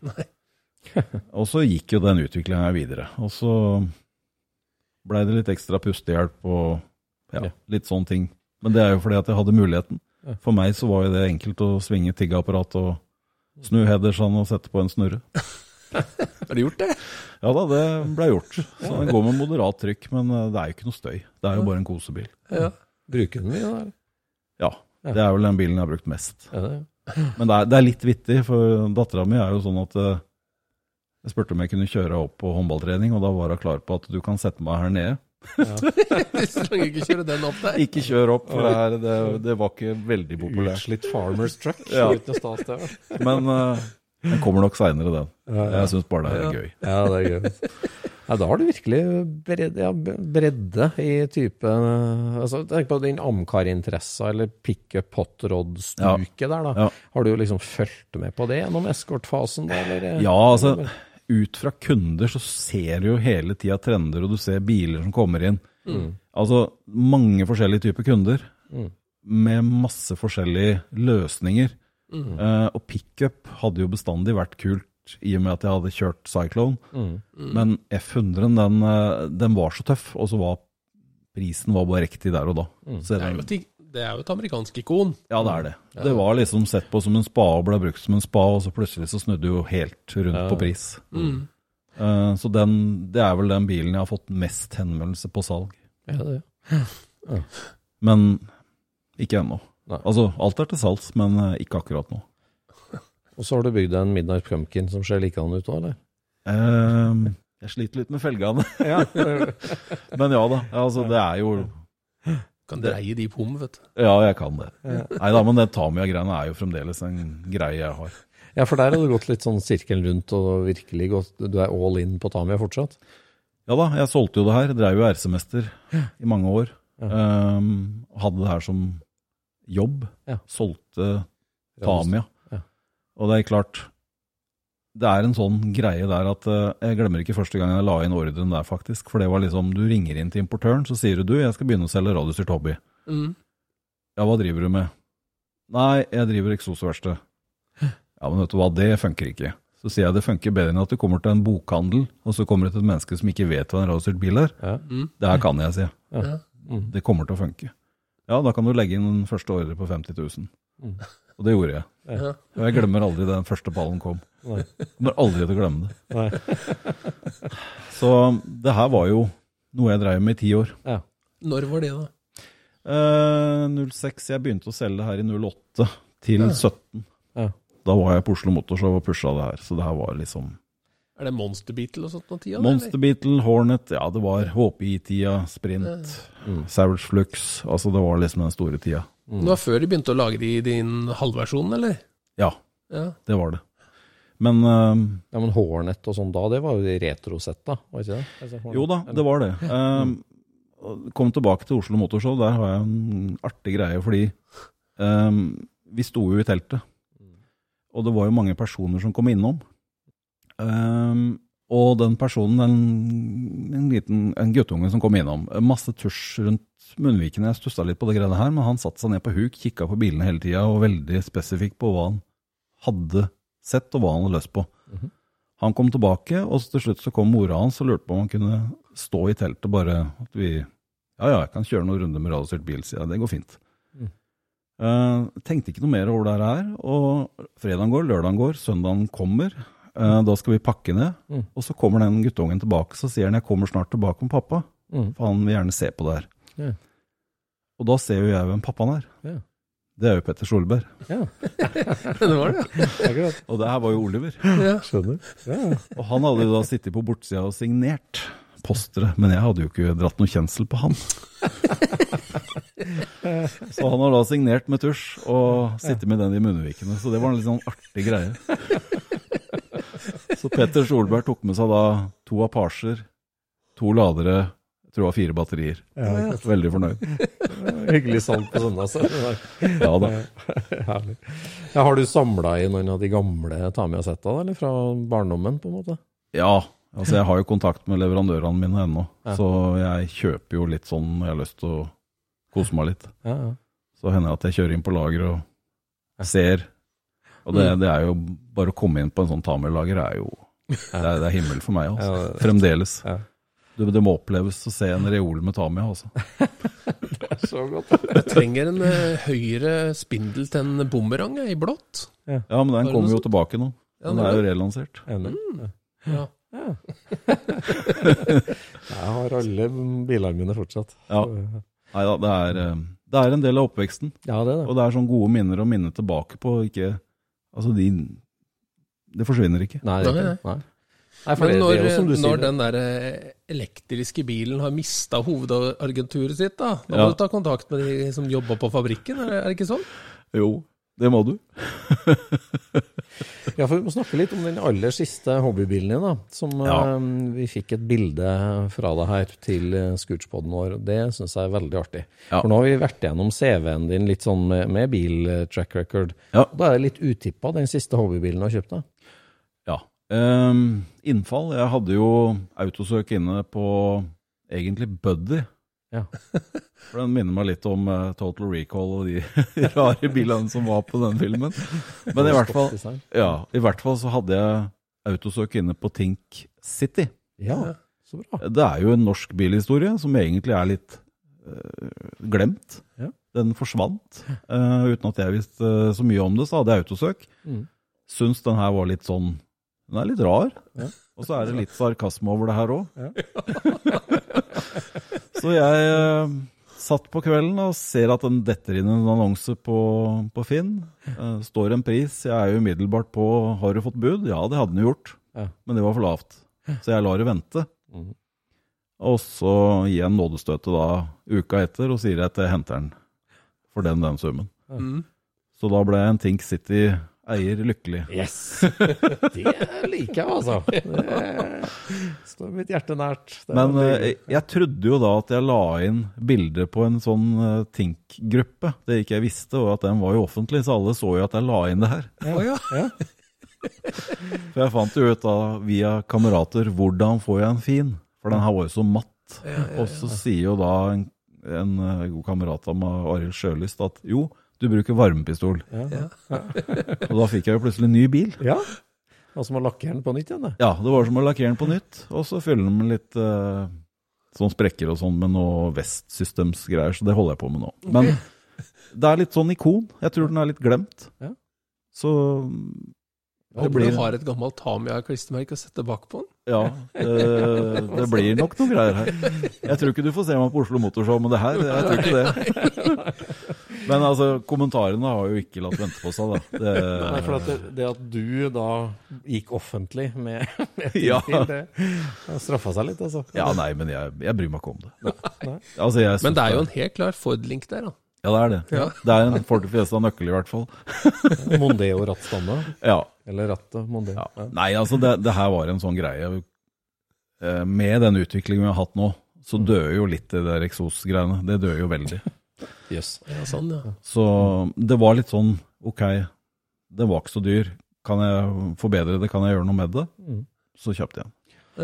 og så gikk jo den utviklinga videre. Og så blei det litt ekstra pustehjelp og Ja. litt sånne ting. Men det er jo fordi at jeg hadde muligheten. For meg så var jo det enkelt å svinge tiggeapparat og snu Hedersson og sette på en snurre. Har du gjort det? Ja da, det ble gjort. Så den går med moderat trykk, men eh, det er jo ikke noe støy. Det er jo bare en kosebil. Ja. Bruker den mye, da? Ja, Ja. det er vel den bilen jeg har brukt mest. Det? Men det er, det er litt vittig, for dattera mi er jo sånn at eh, Jeg spurte om jeg kunne kjøre opp på håndballtrening, og da var hun klar på at du kan sette meg her nede. Så lenge ikke kjøre den opp der. Ikke kjør opp, for det, her, det, det var ikke veldig populært. Utslitt farmers truck. Ja. Stas, det? Men uh, den kommer nok seinere, den. Ja, ja. Jeg syns bare det er gøy. Ja, det er gøy. Ja, da har du virkelig bredde, ja, bredde i type altså, Tenk på din Amcar-interessa eller pickup hot rod-stuket der, da. Ja. Har du liksom fulgt med på det gjennom eskortfasen. Ja, altså ut fra kunder så ser du jo hele tida trender, og du ser biler som kommer inn. Altså mange forskjellige typer kunder Mm. med masse forskjellige løsninger. Eh, og pickup hadde jo bestandig vært kult i og med at jeg hadde kjørt Cyclone. Mm. Men F100 den, eh, den var så tøff, og så var prisen var bare riktig der og da. Mm. Så Det er jo Det er jo et amerikansk ikon. Ja, det er det. Det var liksom sett på som en spa og ble brukt som en spa, og så plutselig så snudde jo helt rundt på pris. Eh, så den, det er vel den bilen jeg har fått mest henvendelse på salg. Ja, det. Men ikke ennå. Altså, alt er til salgs, men eh, ikke akkurat nå. Og så har du bygd deg en Midnight Pumpkin som ser likedan ut òg, eller? Eh, jeg sliter litt med felgene. men ja da, altså det er jo Kan dreie de på om, vet du. Ja, jeg kan det. Nei da, men det Tamia-greiene er jo fremdeles en greie jeg har. Ja, for der har du gått litt sånn sirkelen rundt og virkelig gått Du er all in på Tamia fortsatt? Ja da, jeg solgte jo det her. Drev jo RC-mester i mange år. Um, hadde det her som jobb. Ja. Solgte Tamia. Ja. Og det er klart Det er en sånn greie der at eh, Jeg glemmer ikke første gang jeg la inn ordren der, faktisk. For det var liksom Du ringer inn til importøren, så sier du du, jeg skal begynne å selge radiostyrt hobby. Mm. Ja, hva driver du med? Nei, jeg driver eksosverksted. Ja, men vet du hva, det funker ikke. Så sier jeg det funker bedre enn at du kommer til en bokhandel, og så kommer det til et menneske som ikke vet hva en radiostyrt bil er. Ja. Det her kan jeg, si. Ja. Mm. Det kommer til å funke. Ja, da kan du legge inn den første ordre på 50 000. Mm. Og det gjorde jeg. Ja. Og jeg glemmer aldri den første ballen kom. Nei. Kommer aldri til å glemme det. Nei. Så det her var jo noe jeg drev med i ti år. Ja. Når var det, da? Eh, 06, jeg begynte å selge det her i 08 til 17. Ja. Da var jeg på Oslo Motorshow og pusha det her, så det her var liksom Er det Monster Beetle og sånt tida? Monster Beetle, Hornet, ja det var HPI-tida, Sprint, Mm. Savage Flux, altså det var liksom den store tida. Det var før de begynte å lage det i din halvversjon, eller? Ja, Ja. det var det. Men uh, Ja, men Hornet og sånn da, det var jo retrosett, da? Var ikke det? Altså, jo da, det var det. Eh, kom tilbake til Oslo Motorshow, der har jeg en artig greie, fordi um, vi sto jo i teltet. Og det var jo mange personer som kom innom. Um, og den personen, en, en liten en guttunge som kom innom, masse tusj rundt munnvikene. Jeg stussa litt på det greiene her, men han satte seg ned på huk, kikka på bilene hele tida og veldig spesifikk på hva han hadde sett, og hva han hadde lyst på. Han kom tilbake, og til slutt så kom mora hans og lurte på om han kunne stå i teltet bare at vi Ja, ja, jeg kan kjøre noen runder med radiostyrt bil, sier jeg. Det går fint. Uh, tenkte ikke noe mer over det her. Og fredagen går, lørdagen går, søndagen kommer. Uh, da skal vi pakke ned. Mm. Og så kommer den guttungen tilbake, så sier han jeg kommer snart tilbake med pappa. Mm. For han vil gjerne se på det her. Yeah. Og da ser jo jeg hvem pappaen er. Ja. Det er jo Petter Solberg. Ja, det var det, ja. Og det her var jo Oliver. ja. Skjønner. Ja. Og han hadde jo da sittet på bortsida og signert postere, men jeg hadde jo ikke dratt noe kjensel på han. Så han har da signert med tusj og sittet med den i munnvikene, så det var en litt sånn artig greie. Så Petter Solberg tok med seg da to Apasjer, to ladere, tror det var fire batterier. Veldig fornøyd. Hyggelig salg på søndag. så Ja da. Herlig. Ja, har du samla i noen av de gamle Tamiya-setta, eller fra barndommen, på en måte? Ja, altså jeg har jo kontakt med leverandørene mine ennå, Ja. så jeg kjøper jo litt sånn når jeg har lyst til å kose meg litt. Ja, ja. Så hender det at jeg kjører inn på lager og ser. Og det, det er jo bare å komme inn på en sånn Tamer-lager er jo det er, det er himmel for meg, altså. Ja, Fremdeles. Ja. Det, det må oppleves å se en reol med Tamiya, altså. det er Så godt. Jeg trenger en uh, høyre spindel til en bumerang i blått. Ja, men den kommer jo tilbake nå. Den er jo relansert. Enig. Ja. Ja. Jeg har alle bilene mine fortsatt. Ja. Nei da, det er, eh, det er en del av oppveksten. ja, det er det. Og det er sånn gode minner å minne tilbake på. Ikke, altså de Det forsvinner ikke. Nei, det er ikke det. Nei. Nei, for Men når, det er jo som du når sier. den der eh, elektriske bilen har mista hovedagenturet sitt, da, da må du ta kontakt med de som jobber på fabrikken, er det, ikke sånn? Jo, det må du. Ja, for Vi må snakke litt om den aller siste hobbybilen din. da, som Ja. eh, Vi fikk et bilde fra deg her til eh, Scootspoden vår. og Det syns jeg er veldig artig. Ja. For Nå har vi vært gjennom CV-en din litt sånn med, med bil track record. Ja. Da er det litt utippa, den siste hobbybilen du har kjøpt. da. Ehm, innfall. Jeg hadde jo autosøk inne på egentlig Buddy. Ja. For den minner meg litt om uh, Total Recall og de rare bilene som var på den filmen. Men i hvert fall, ja, i hvert fall så hadde jeg autosøk inne på Tink City. Ja, så bra. Det er jo en norsk bilhistorie som egentlig er litt uh, glemt. Ja. Den forsvant. uh, uten at jeg visste så mye om det, så hadde jeg autosøk. Mm. Syns den her var litt sånn Den er litt rar. Ja. Og så er det litt sarkasme over det her òg. Ja. så jeg eh, satt på kvelden og ser at den detter inn en annonse på, på Finn. Eh, står en pris. Jeg er jo umiddelbart på Har du fått bud? Ja, det hadde den jo gjort. Ja. Men det var for lavt. Så jeg lar det vente. Mm. Og så gir jeg en nådestøtet da uka etter og sier at jeg henter den for den den summen. Mm. Så da ble en Tink City-eier lykkelig. Yes! Det liker jeg, altså. Det står mitt hjerte nært. Men eh, jeg trodde jo da at jeg la inn bilder på en sånn eh, Tink-gruppe. Det ikke jeg visste, og at den var jo offentlig, så alle så jo at jeg la inn det her. Å ja. ja. For jeg fant jo ut da via kamerater hvordan får jeg en fin? For den her var jo så matt. Og så sier jo da en, en eh, god kamerat av meg, Arild Sjølyst, at jo, du bruker varmepistol. Ja. Og da fikk jeg jo plutselig ny bil. ja. Og som å lakkere den på nytt igjen, det. Ja, det var som å lakkere den på nytt, og så fylle den med litt uh, sånn sprekker og sånn med noe Vest-systems-greier, så det holder jeg på med nå. Men det er litt sånn ikon. Jeg tror den er litt glemt. Ja. Så håper blir- du har et gammelt Tamia-klistremerke å sette bak på den. ja, det, det blir nok noen greier her. Jeg tror ikke du får se meg på Oslo Motorshow med det her. Jeg tror ikke det. Men altså, kommentarene har jo ikke latt vente på seg, da. Det, Nei, for at det, det at du da gikk offentlig med, med Ja. Tintin, det, det straffa seg litt, altså. ja, nei, men jeg, jeg bryr meg ikke om det. Nei. Altså, jeg Men det er jo en helt klar Ford-link der, da. Ja, det er det. Ja. Det er en Forte Fiesta nøkkel, i hvert fall. Mondeo rattstamme, Ja. eller rattet Mondeo. Ja. Ja. Nei, altså det, det her var en sånn greie. Eh, Med den utviklingen vi har hatt nå, så dør jo litt det der eksosgreiene. Det dør jo veldig. Yes. Ja, sånn, ja. Så det var litt sånn, ok, det var ikke så dyr. Kan jeg forbedre det, kan jeg gjøre noe med det? Mm. Så kjøpte jeg den.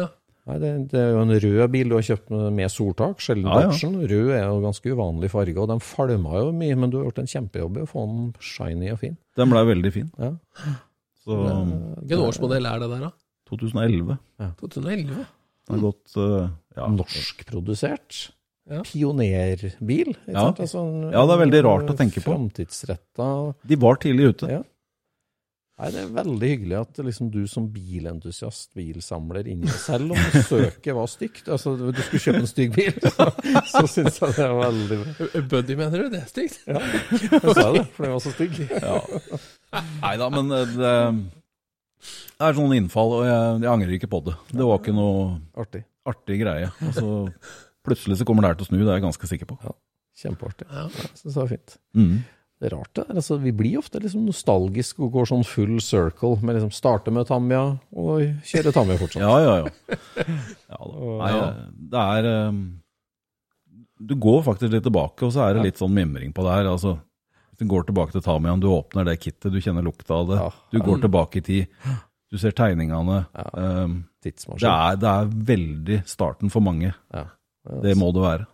ja. Nei, det, det er jo en rød bil du har kjøpt med, med soltak, sjelden Ja, ja. Rød er jo ganske uvanlig farge, og den falma jo mye, men du har gjort en kjempejobb i å få den shiny og fin. Den ble veldig fin. Ja. Så Hvilken årsmodell er det der, da? 2011. 2011? Den har gått uh, ja. Norskprodusert. Ja. Pionerbil. ikke Ja. sant? Altså, en- Ja, det er veldig rart å tenke på. Framtidsretta De var tidlig ute. Ja. Nei, Det er veldig hyggelig at liksom, du som bilentusiast, bilsamler, inni selv om søket var stygt Altså, du skulle kjøpe en stygg bil, så, så syns jeg det er veldig bra. Buddy, mener du? Det er stygt? Ja, jeg sa det, for den var så stygg. Ja. Nei da, men eh, det, det er sånn innfall, og jeg, jeg angrer ikke på det. Det var ikke noe Artig. artig greie. Altså, plutselig så kommer det her til å snu, det er jeg ganske sikker på. Kjempeartig. Ja. Jeg syns det var fint. Mm. Det er rart, det. der. Altså, vi blir ofte liksom nostalgiske og går sånn full circle. med liksom Starte med Tamia og kjøre Tamia fortsatt. Ja, ja, ja. ja da. Nei, det er um, Du går faktisk litt tilbake, og så er det litt sånn mimring på det her. Altså, hvis du går tilbake til Tamian, du åpner det kittet, du kjenner lukta av det. Ja. Du går tilbake i tid. Du ser tegningene. Tidsmaskin. det, er, det er veldig starten for mange. Det må det være.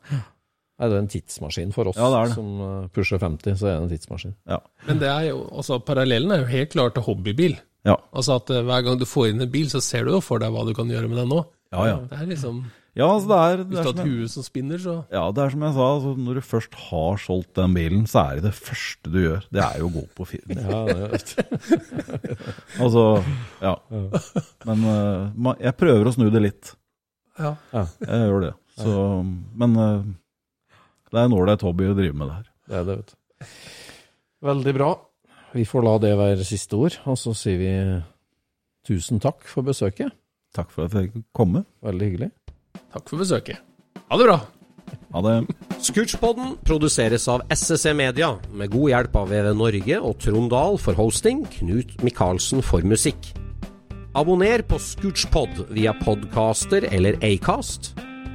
Nei, det er en tidsmaskin for oss Ja, det det. som eh, pusher 50, så er det en tidsmaskin. Ja. Men det er jo, altså, parallellen er jo helt klart til hobbybil. Ja, Altså at eh, hver gang du får inn en bil, så ser du jo for deg hva du kan gjøre med den nå. ja. ja. Det er liksom, ja altså det er, det Hvis du har et hue som spinner, så ja, det er som jeg sa, altså, når du først har solgt den bilen, så er det det første du gjør. Det er jo å gå på film. Ja, det er, Altså, ja. Men uh, jeg prøver å snu det litt. ja. Jeg gjør det. Så, men eh, det er en ålreit hobby å drive med det her. det er det, vet du. Veldig bra. Vi får la det være siste ord, og så sier vi tusen takk for besøket. Takk for at jeg fikk komme. Veldig hyggelig. Takk for besøket. Ha det bra. Ha det. Scootchpoden produseres av SSC Media, med god hjelp av VV Norge og Trond Dahl for hosting, Knut Micaelsen for musikk. Abonner på Scootchpod via podcaster eller Acast,